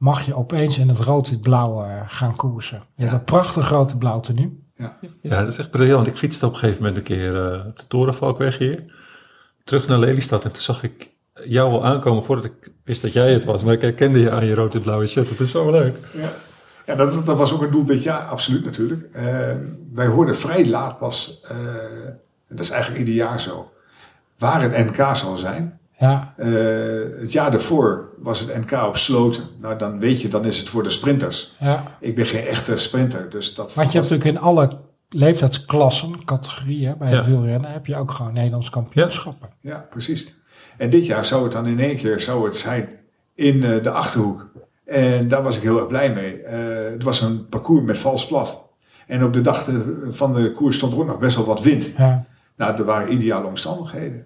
mag je opeens in het rood-wit-blauw eh, gaan koersen. Je hebt een prachtig rood blauw tenue. Ja, dat is echt briljant. Ik fietste op een gegeven moment een keer eh, op de Torenvalkweg hier. Terug naar Lelystad. En toen zag ik jou al aankomen voordat ik wist dat jij het was. Maar ik herkende je aan je rood en blauwe shirt. Dat is zo leuk. Ja, ja dat, dat was ook een doel dit jaar, absoluut natuurlijk. Eh, wij hoorden vrij laat pas, eh, en dat is eigenlijk ieder jaar zo, waar het NK zal zijn. Ja, Eh, het jaar daarvoor was het NK op Sloten. Nou, dan weet je, dan is het voor de sprinters. ja. Ik ben geen echte sprinter, dus dat... Want je hebt natuurlijk in alle leeftijdsklassen, categorieën bij het Ja. wielrennen, heb je ook gewoon Nederlands kampioenschappen. Ja, precies. En dit jaar zou het dan in één keer zou het zijn in eh, de Achterhoek. En daar was ik heel erg blij mee. Eh, het was een parcours met vals plat. En op de dag de- van de koers stond er ook nog best wel wat wind. Ja, Nou, er waren ideale omstandigheden.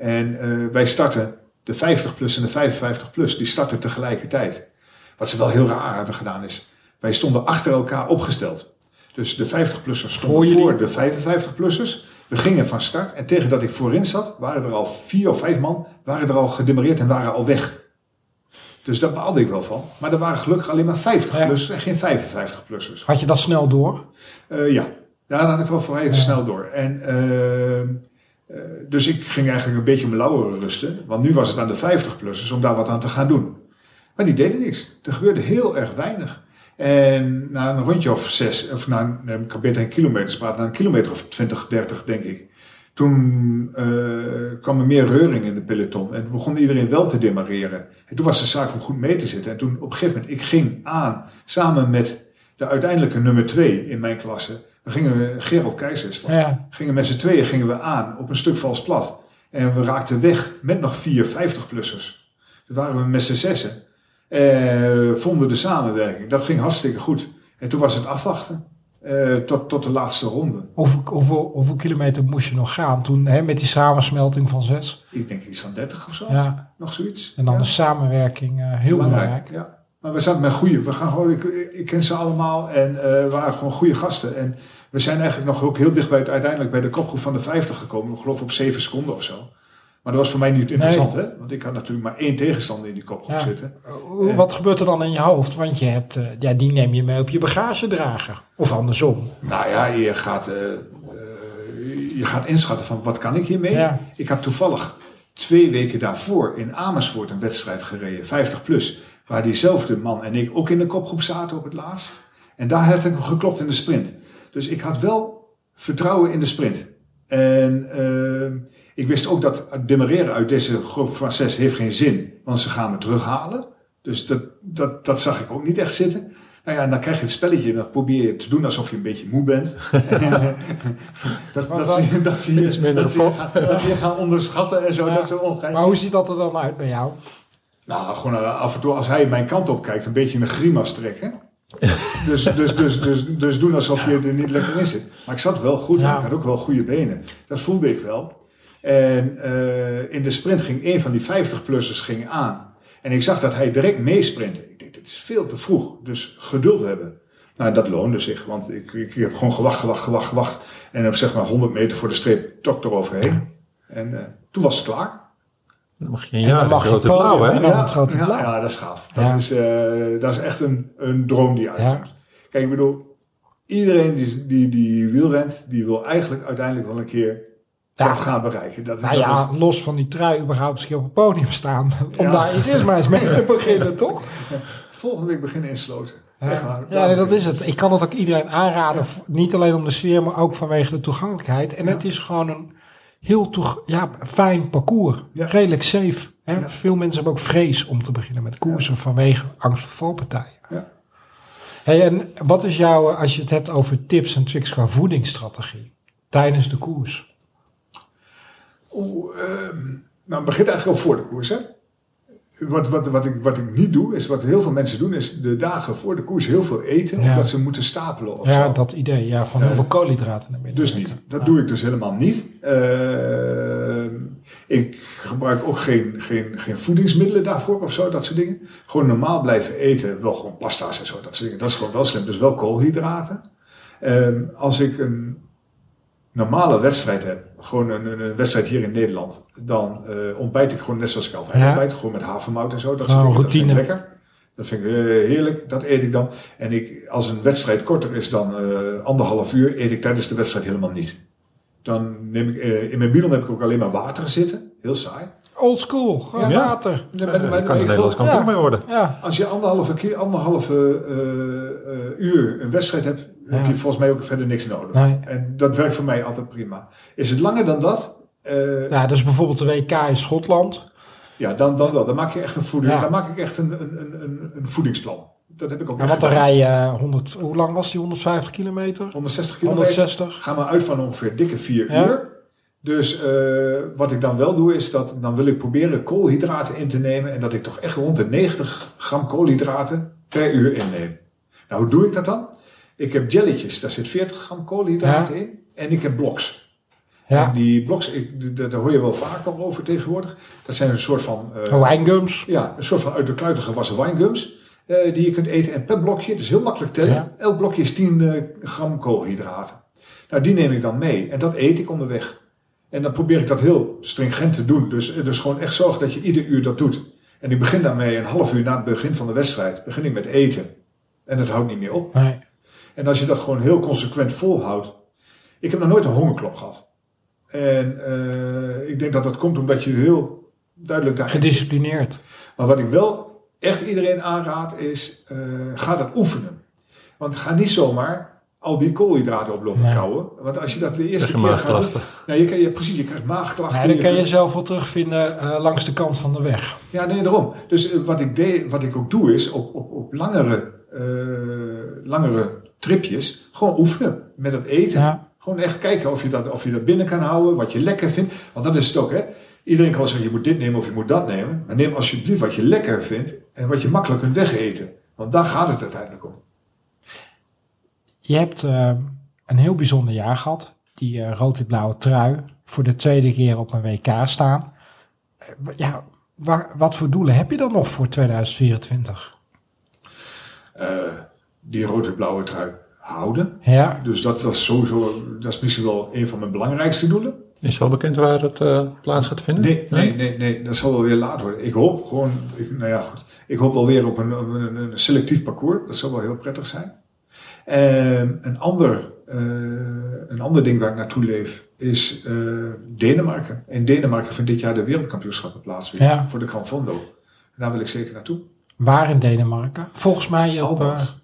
En eh, wij starten de 50 plus en de 55 plus, die starten tegelijkertijd. Wat ze wel heel raar hadden gedaan is, wij stonden achter elkaar opgesteld. Dus de 50-plussers stonden Voor de 55-plussers. We gingen van start en tegen dat ik voorin zat, waren er al vier of vijf man, waren er al gedemareerd en waren al weg. Dus daar baalde ik wel van. Maar er waren gelukkig alleen maar 50-plussers en geen 55-plussers. had je dat snel door? Eh, ja, daar had ik wel vrij even snel door. En, eh, dus ik ging eigenlijk een beetje mijn lauweren rusten. Want nu was het aan de 50-plussers om daar wat aan te gaan doen. Maar die deden niks. Er gebeurde heel erg weinig. En na een rondje of zes, of na een, ik kan beter een kilometer na een kilometer of 20, 30 denk ik. Toen eh, kwam er meer reuring in de peloton en begon iedereen wel te demareren. En toen was de zaak om goed mee te zitten. En toen op een gegeven moment, ik ging aan samen met de uiteindelijke nummer twee in mijn klasse. We gingen, Gerald Keizers, Ja. gingen met z'n tweeën gingen we aan op een stuk vals plat. En we raakten weg met nog vier 50-plussers. Toen waren we met z'n zessen. Eh, vonden de samenwerking. Dat ging hartstikke goed. En toen was het afwachten. Eh, tot, tot de laatste ronde. Hoeveel, hoeveel, hoeveel kilometer moest je nog gaan toen hè, met die samensmelting van zes? Ik denk iets van 30 of zo. Ja. Nog zoiets. En dan Ja. de samenwerking, eh, heel belangrijk. Ja. Maar we zaten met goede. We gaan gewoon, ik, ik ken ze allemaal en eh, we waren gewoon goede gasten. En we zijn eigenlijk nog ook heel dicht bij het, uiteindelijk bij de kopgroep van de 50 gekomen. Ik geloof op 7 seconden of zo. Maar dat was voor mij niet interessant, hè? Want ik had natuurlijk maar één tegenstander in die kopgroep Ja. zitten. Wat gebeurt er dan in je hoofd? Want je hebt, eh, ja, die neem je mee op je bagagedrager. Of andersom. Nou ja, je gaat, eh, je gaat inschatten van wat kan ik hiermee? Ja. Ik had toevallig twee weken daarvoor in Amersfoort een wedstrijd gereden, 50 plus. Waar diezelfde man en ik ook in de kopgroep zaten op het laatst. En daar had ik geklopt in de sprint. Dus ik had wel vertrouwen in de sprint. En eh, ik wist ook dat demareren uit deze groep van zes heeft geen zin. Want ze gaan me terughalen. Dus dat, dat, dat zag ik ook niet echt zitten. Nou ja, en dan krijg je het spelletje en dan probeer je te doen alsof je een beetje moe bent. <laughs> dat, dat, je- dat, ze je dat je gaan onderschatten en zo. Ja. Dat ongein. Maar hoe ziet dat er dan uit bij jou? Nou, gewoon eh, af en toe als hij mijn kant op kijkt, een beetje een grimas trekken. <laughs> dus, dus, dus, dus, dus doen alsof je er niet lekker in zit. Maar ik zat wel goed en ik had ook wel goede benen. Dat voelde ik wel. En eh, in de sprint ging een van die 50-plussers ging aan. En ik zag dat hij direct meesprintte. Ik dacht, dit is veel te vroeg. Dus geduld hebben. Nou, dat loonde zich. Want ik, ik heb gewoon gewacht, gewacht, gewacht, gewacht. En op zeg maar 100 meter voor de streep tok eroverheen. En eh, toen was het klaar. Dan mag je de mag je grote podium, blauw, hè? het grote ja, blauw. ja, dat is gaaf. Dat, Ja. is, eh, dat is echt een, een droom die uitkomt. Ja. Kijk, ik bedoel, iedereen die, die, die wielrent, die wil eigenlijk uiteindelijk wel een keer Ja. dat gaan bereiken. Dat, Nou dat ja, is- los van die trui überhaupt misschien op het podium staan. <laughs> Om Ja. daar eens eerst maar eens mee te <laughs> beginnen, toch? volgende week beginnen insloten. Ja, nee, dat is het. Ik kan het ook iedereen aanraden. Niet alleen om de sfeer, maar ook vanwege de toegankelijkheid. En het is gewoon een heel toeg ja, fijn parcours. Ja. Redelijk safe. Hè? Veel mensen hebben ook vrees om te beginnen met koersen vanwege angst voor valpartijen. Ja. Hey, en wat is jouw, als je het hebt over tips en tricks qua voedingsstrategie tijdens de koers? Oeh, ehm, nou, het begint eigenlijk al voor de koers, hè? Wat, wat, wat, ik, wat ik niet doe, is wat heel veel mensen doen, is de dagen voor de koers heel veel eten, Ja. omdat ze moeten stapelen of Ja, zo. dat idee. Ja, van heel veel koolhydraten naar binnen. Dus niet. Dat doe ik dus helemaal niet. Ehm, ik gebruik ook geen, geen, geen voedingsmiddelen daarvoor of zo, dat soort dingen. Gewoon normaal blijven eten. Wel gewoon pasta's en zo, dat soort dingen. Dat is gewoon wel slim. Dus wel koolhydraten. Ehm, als ik een normale wedstrijd heb, gewoon een, een, een wedstrijd hier in Nederland, dan eh, ontbijt ik gewoon net zoals ik altijd Ja. ontbijt. Gewoon met havermout en zo. Dat, Gewoon dat vind ik routine. lekker. Dat vind ik eh, heerlijk. Dat eet ik dan. En ik, als een wedstrijd korter is dan eh, anderhalf uur, eet ik tijdens de wedstrijd helemaal niet. Dan neem ik, eh, in mijn bidon heb ik ook alleen maar water zitten. Heel saai. Old school, gewoon Ja. water. Ja, Ja, maar- kan Nederlands geloof- kampioen ja. mee worden. Ja, Als je anderhalve, keer, anderhalve eh, eh, uur een wedstrijd hebt, heb je volgens mij ook verder niks nodig. Nee. En dat werkt voor mij altijd prima. Is het langer dan dat? eh, ja, dus bijvoorbeeld de WK in Schotland. Ja, dan, dan wel. Dan maak je echt een voeding. Ja. Dan maak ik echt een, een, een- een, voedingsplan. Dat heb ik ook Ja, echt want dan rij je 100, hoe lang was die? 150 kilometer? 160 kilometer. 160? Ga maar uit van ongeveer dikke 4 Ja. uur. Dus eh, wat ik dan wel doe is dat dan wil ik proberen koolhydraten in te nemen. En dat ik toch echt rond de 90 gram koolhydraten per uur inneem. Nou, hoe doe ik dat dan? Ik heb jelletjes, daar zit 40 gram koolhydraten in. En ik heb bloks. En Ja, die bloks, ik, daar hoor je wel vaker over tegenwoordig. Dat zijn een soort van... eh, Oh, wijngums. Ja, een soort van uit de kluiten gewassen wijngums. eh, die je kunt eten. En per blokje, het is heel makkelijk tellen. Ja. Elk blokje is 10 eh, gram koolhydraten. Nou, die neem ik dan mee. En dat eet ik onderweg. En dan probeer ik dat heel stringent te doen. Dus, dus gewoon echt zorgen dat je ieder uur dat doet. En ik begin daarmee een half uur na het begin van de wedstrijd. Begin ik met eten. En het houdt niet meer op. Nee. En als je dat gewoon heel consequent volhoudt. Ik heb nog nooit een hongerklop gehad. En eh, ik denk dat dat komt omdat je heel duidelijk daarin zit. Gedisciplineerd. Maar wat ik wel echt iedereen aanraad is, eh, ga dat oefenen. Want ga niet zomaar al die koolhydraten oplopen Nee. kouwen. Want als je dat de eerste keer gaat doen... maagklachten. Nou, je, kan- je, precies, je krijgt maagklachten. Nee, dat kan je zelf wel terugvinden eh, langs de kant van de weg. Ja, nee, daarom. Dus wat ik, deed, wat ik ook doe is op, op, op langere, eh, langere tripjes gewoon oefenen met het eten. Ja. Gewoon echt kijken of je, dat, of je dat binnen kan houden, wat je lekker vindt. Want dat is het ook, hè. Iedereen kan wel zeggen, je moet dit nemen of je moet dat nemen. Maar neem alsjeblieft wat je lekker vindt en wat je makkelijk kunt wegeten. Want daar gaat het uiteindelijk om. je hebt eh, een heel bijzonder jaar gehad. Die eh rood-blauwe trui voor de tweede keer op een WK staan. Eh, ja, wa- wat voor doelen heb je dan nog voor 2024? Die rode-blauwe trui houden. Ja, Dus dat, dat is sowieso, dat is misschien wel een van mijn belangrijkste doelen. Is al bekend waar het eh, plaats gaat vinden? Nee, nee, nee, nee, dat zal wel weer laat worden. Ik hoop gewoon, ik, nou ja goed, ik hoop wel weer op een, op een, een selectief parcours. Dat zal wel heel prettig zijn. Ehm, een, ander, eh, een ander ding waar ik naartoe leef is eh, Denemarken. In Denemarken vindt dit jaar de wereldkampioenschappen plaats weer Ja. voor de Gran Fondo. En daar wil ik zeker naartoe. waar in Denemarken? Volgens mij op... Aalborg.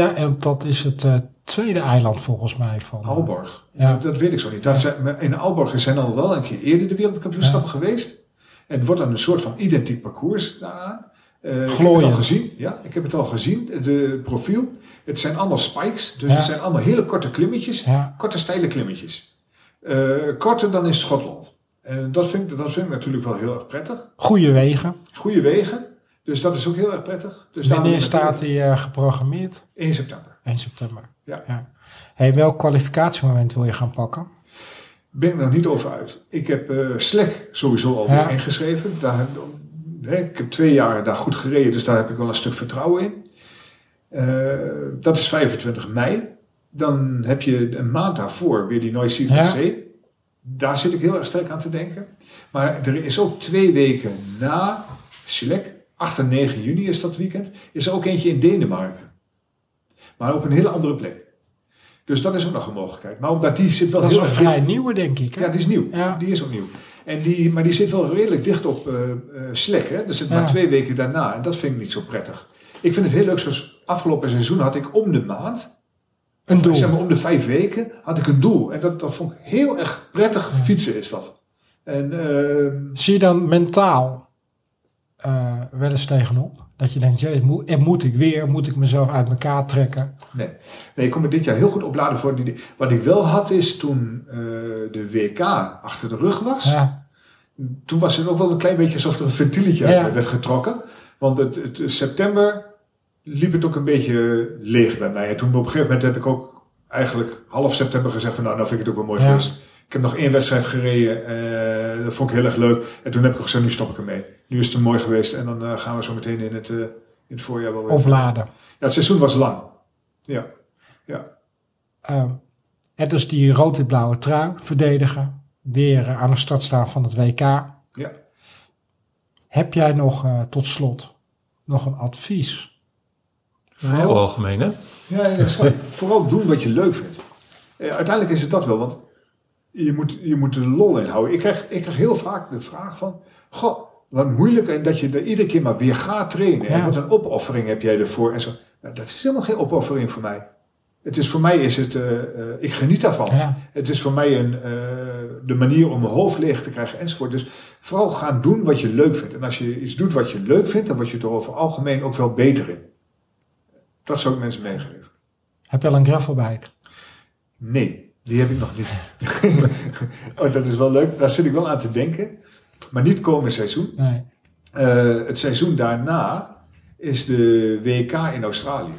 Eh, ja, en dat is het eh, tweede eiland volgens mij van... Aalborg. Ja. Dat, dat weet ik zo niet. Daar zijn, in Aalborg zijn al wel een keer eerder de wereldkampioenschappen geweest. En het wordt dan een soort van identiek parcours daaraan. Eh, ik heb het al gezien. Ja, ik heb het al gezien. De profiel. Het zijn allemaal spikes. Dus Ja. het zijn allemaal hele korte klimmetjes. Ja. Korte steile klimmetjes. Eh, korter dan in Schotland. En dat vind, ik, dat vind ik natuurlijk wel heel erg prettig. Goede wegen. Goede wegen. Dus dat is ook heel erg prettig. Dus Wanneer staat die eh, geprogrammeerd? 1 september. 1 september. Ja. Ja. Hey, welk kwalificatiemoment wil je gaan pakken? ben ik nog niet over uit. Ik heb eh Slack sowieso al Ja. ingeschreven. Daar, ik heb twee jaar daar goed gereden, dus daar heb ik wel een stuk vertrouwen in. Eh, dat is 25 mei. Dan heb je een maand daarvoor weer die Noisy Ja. PC. Daar zit ik heel erg sterk aan te denken. Maar er is ook twee weken na Slack, 8 en 9 juni is dat weekend, is er ook eentje in Denemarken. Maar op een hele andere plek. Dus dat is ook nog een mogelijkheid. Maar omdat die zit wel Dat is dicht- vrij nieuwe, denk ik. Hè? ja, die is nieuw. Ja. Die is ook nieuw. En die, maar die zit wel redelijk dicht op eh, Slack. Hè? Dus het Ja. maar twee weken daarna. En dat vind ik niet zo prettig. Ik vind het heel leuk. Zoals afgelopen seizoen had ik om de maand, een doel. zeg maar om de vijf weken, had ik een doel. En dat, dat vond ik heel erg prettig fietsen is dat. En ehm, Zie je dan mentaal eh, wel eens tegenop? Dat je denkt, jee, moet, en moet ik weer? Moet ik mezelf uit elkaar trekken? nee. nee, ik kon me dit jaar heel goed opladen voor die. Wat ik wel had is toen eh, de WK achter de rug was. Ja, toen was het ook wel een klein beetje alsof er een Ja. uit werd getrokken. Want het, het, september liep het ook een beetje leeg bij mij. En toen op een gegeven moment heb ik ook eigenlijk half september gezegd van nou, nou vind ik het ook wel mooi Ja. Ik heb nog één wedstrijd gereden. eh, dat vond ik heel erg leuk. En toen heb ik ook gezegd, nu stop ik ermee. Nu is het mooi geweest. En dan eh, gaan we zo meteen in het, eh, in het voorjaar wel weer. opladen. Ja, het seizoen was lang. Ja. Ja. Ehm, en dus die rood-blauwe trui verdedigen. Weer aan de start staan van het WK. Ja. Heb jij nog, eh, tot slot, nog een advies? Heel algemeen, hè? Ja, vooral doen wat je leuk vindt. Eh, uiteindelijk is het dat wel, want je moet, je moet er lol in houden. Ik krijg, ik krijg heel vaak de vraag van, goh, wat moeilijk en dat je er iedere keer maar weer gaat trainen. En wat een opoffering heb jij ervoor en zo. Nou, dat is helemaal geen opoffering voor mij. Het is voor mij is het, eh, eh, ik geniet daarvan. Ja. Het is voor mij een, eh, de manier om mijn hoofd leeg te krijgen enzovoort. Dus vooral gaan doen wat je leuk vindt. En als je iets doet wat je leuk vindt, dan word je er over algemeen ook wel beter in. Dat zou ik mensen meegeven. Heb je al een gravelbike? Nee, die heb ik nog niet. <laughs> oh, dat is wel leuk. Daar zit ik wel aan te denken. Maar niet komend seizoen. Nee. Eh, het seizoen daarna is de WK in Australië.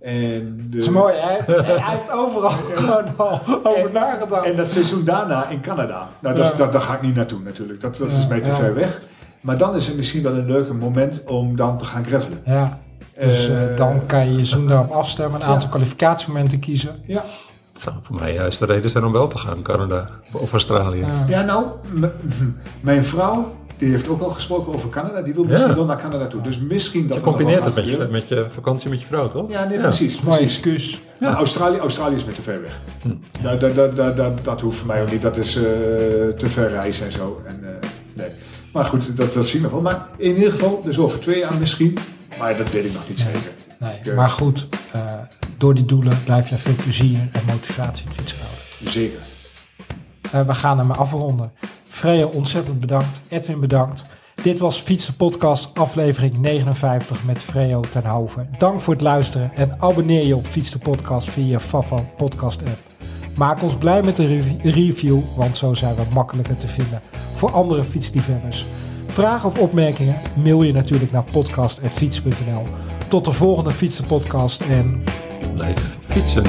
En de, Dat is mooi, hè? <laughs> Hij heeft overal gewoon al over nagedacht. En dat seizoen daarna in Canada. Nou, dat, Ja. dat, daar ga ik niet naartoe natuurlijk. Dat, dat is mij te ja. ver weg. Maar dan is het misschien wel een leuk moment om dan te gaan gravelen. Ja, dus eh, Eh, dan kan je je seizoen daarop afstemmen. Een aantal kwalificatiemomenten kiezen. Ja, Het zou voor mij juist de reden zijn om wel te gaan, Canada of Australië. Ja. ja nou, mijn vrouw, die heeft ook al gesproken over Canada. Die wil misschien Ja. wel naar Canada toe. Dus misschien dat Je er combineert het met je, gebeuren. met je vakantie met je vrouw, toch? Ja, nee, precies. Mooi excuus. Australië, Australië is me te ver weg. Dat, dat, dat, dat, dat, dat hoeft voor mij ook niet. Dat is eh, te ver reizen en zo. En, eh, nee. Maar goed, dat, dat zien we wel. Maar in ieder geval, dus over twee jaar misschien. Maar dat weet ik nog niet zeker. Nee, eh, maar goed, eh, door die doelen blijf je veel plezier en motivatie in het fietsen houden. Zeker. Eh, we gaan hem afronden. Freya, ontzettend bedankt. Edwin, bedankt. Dit was Fietsen Podcast, aflevering 59 met Freo ten Hoven. Dank voor het luisteren en abonneer je op Fiets de Podcast via je Fafa podcast app. Maak ons blij met een rev- review, want zo zijn we makkelijker te vinden voor andere fietsliefhebbers. Vragen of opmerkingen mail je natuurlijk naar podcast.fiets.nl. Tot de volgende Fietsen Podcast en blijf fietsen.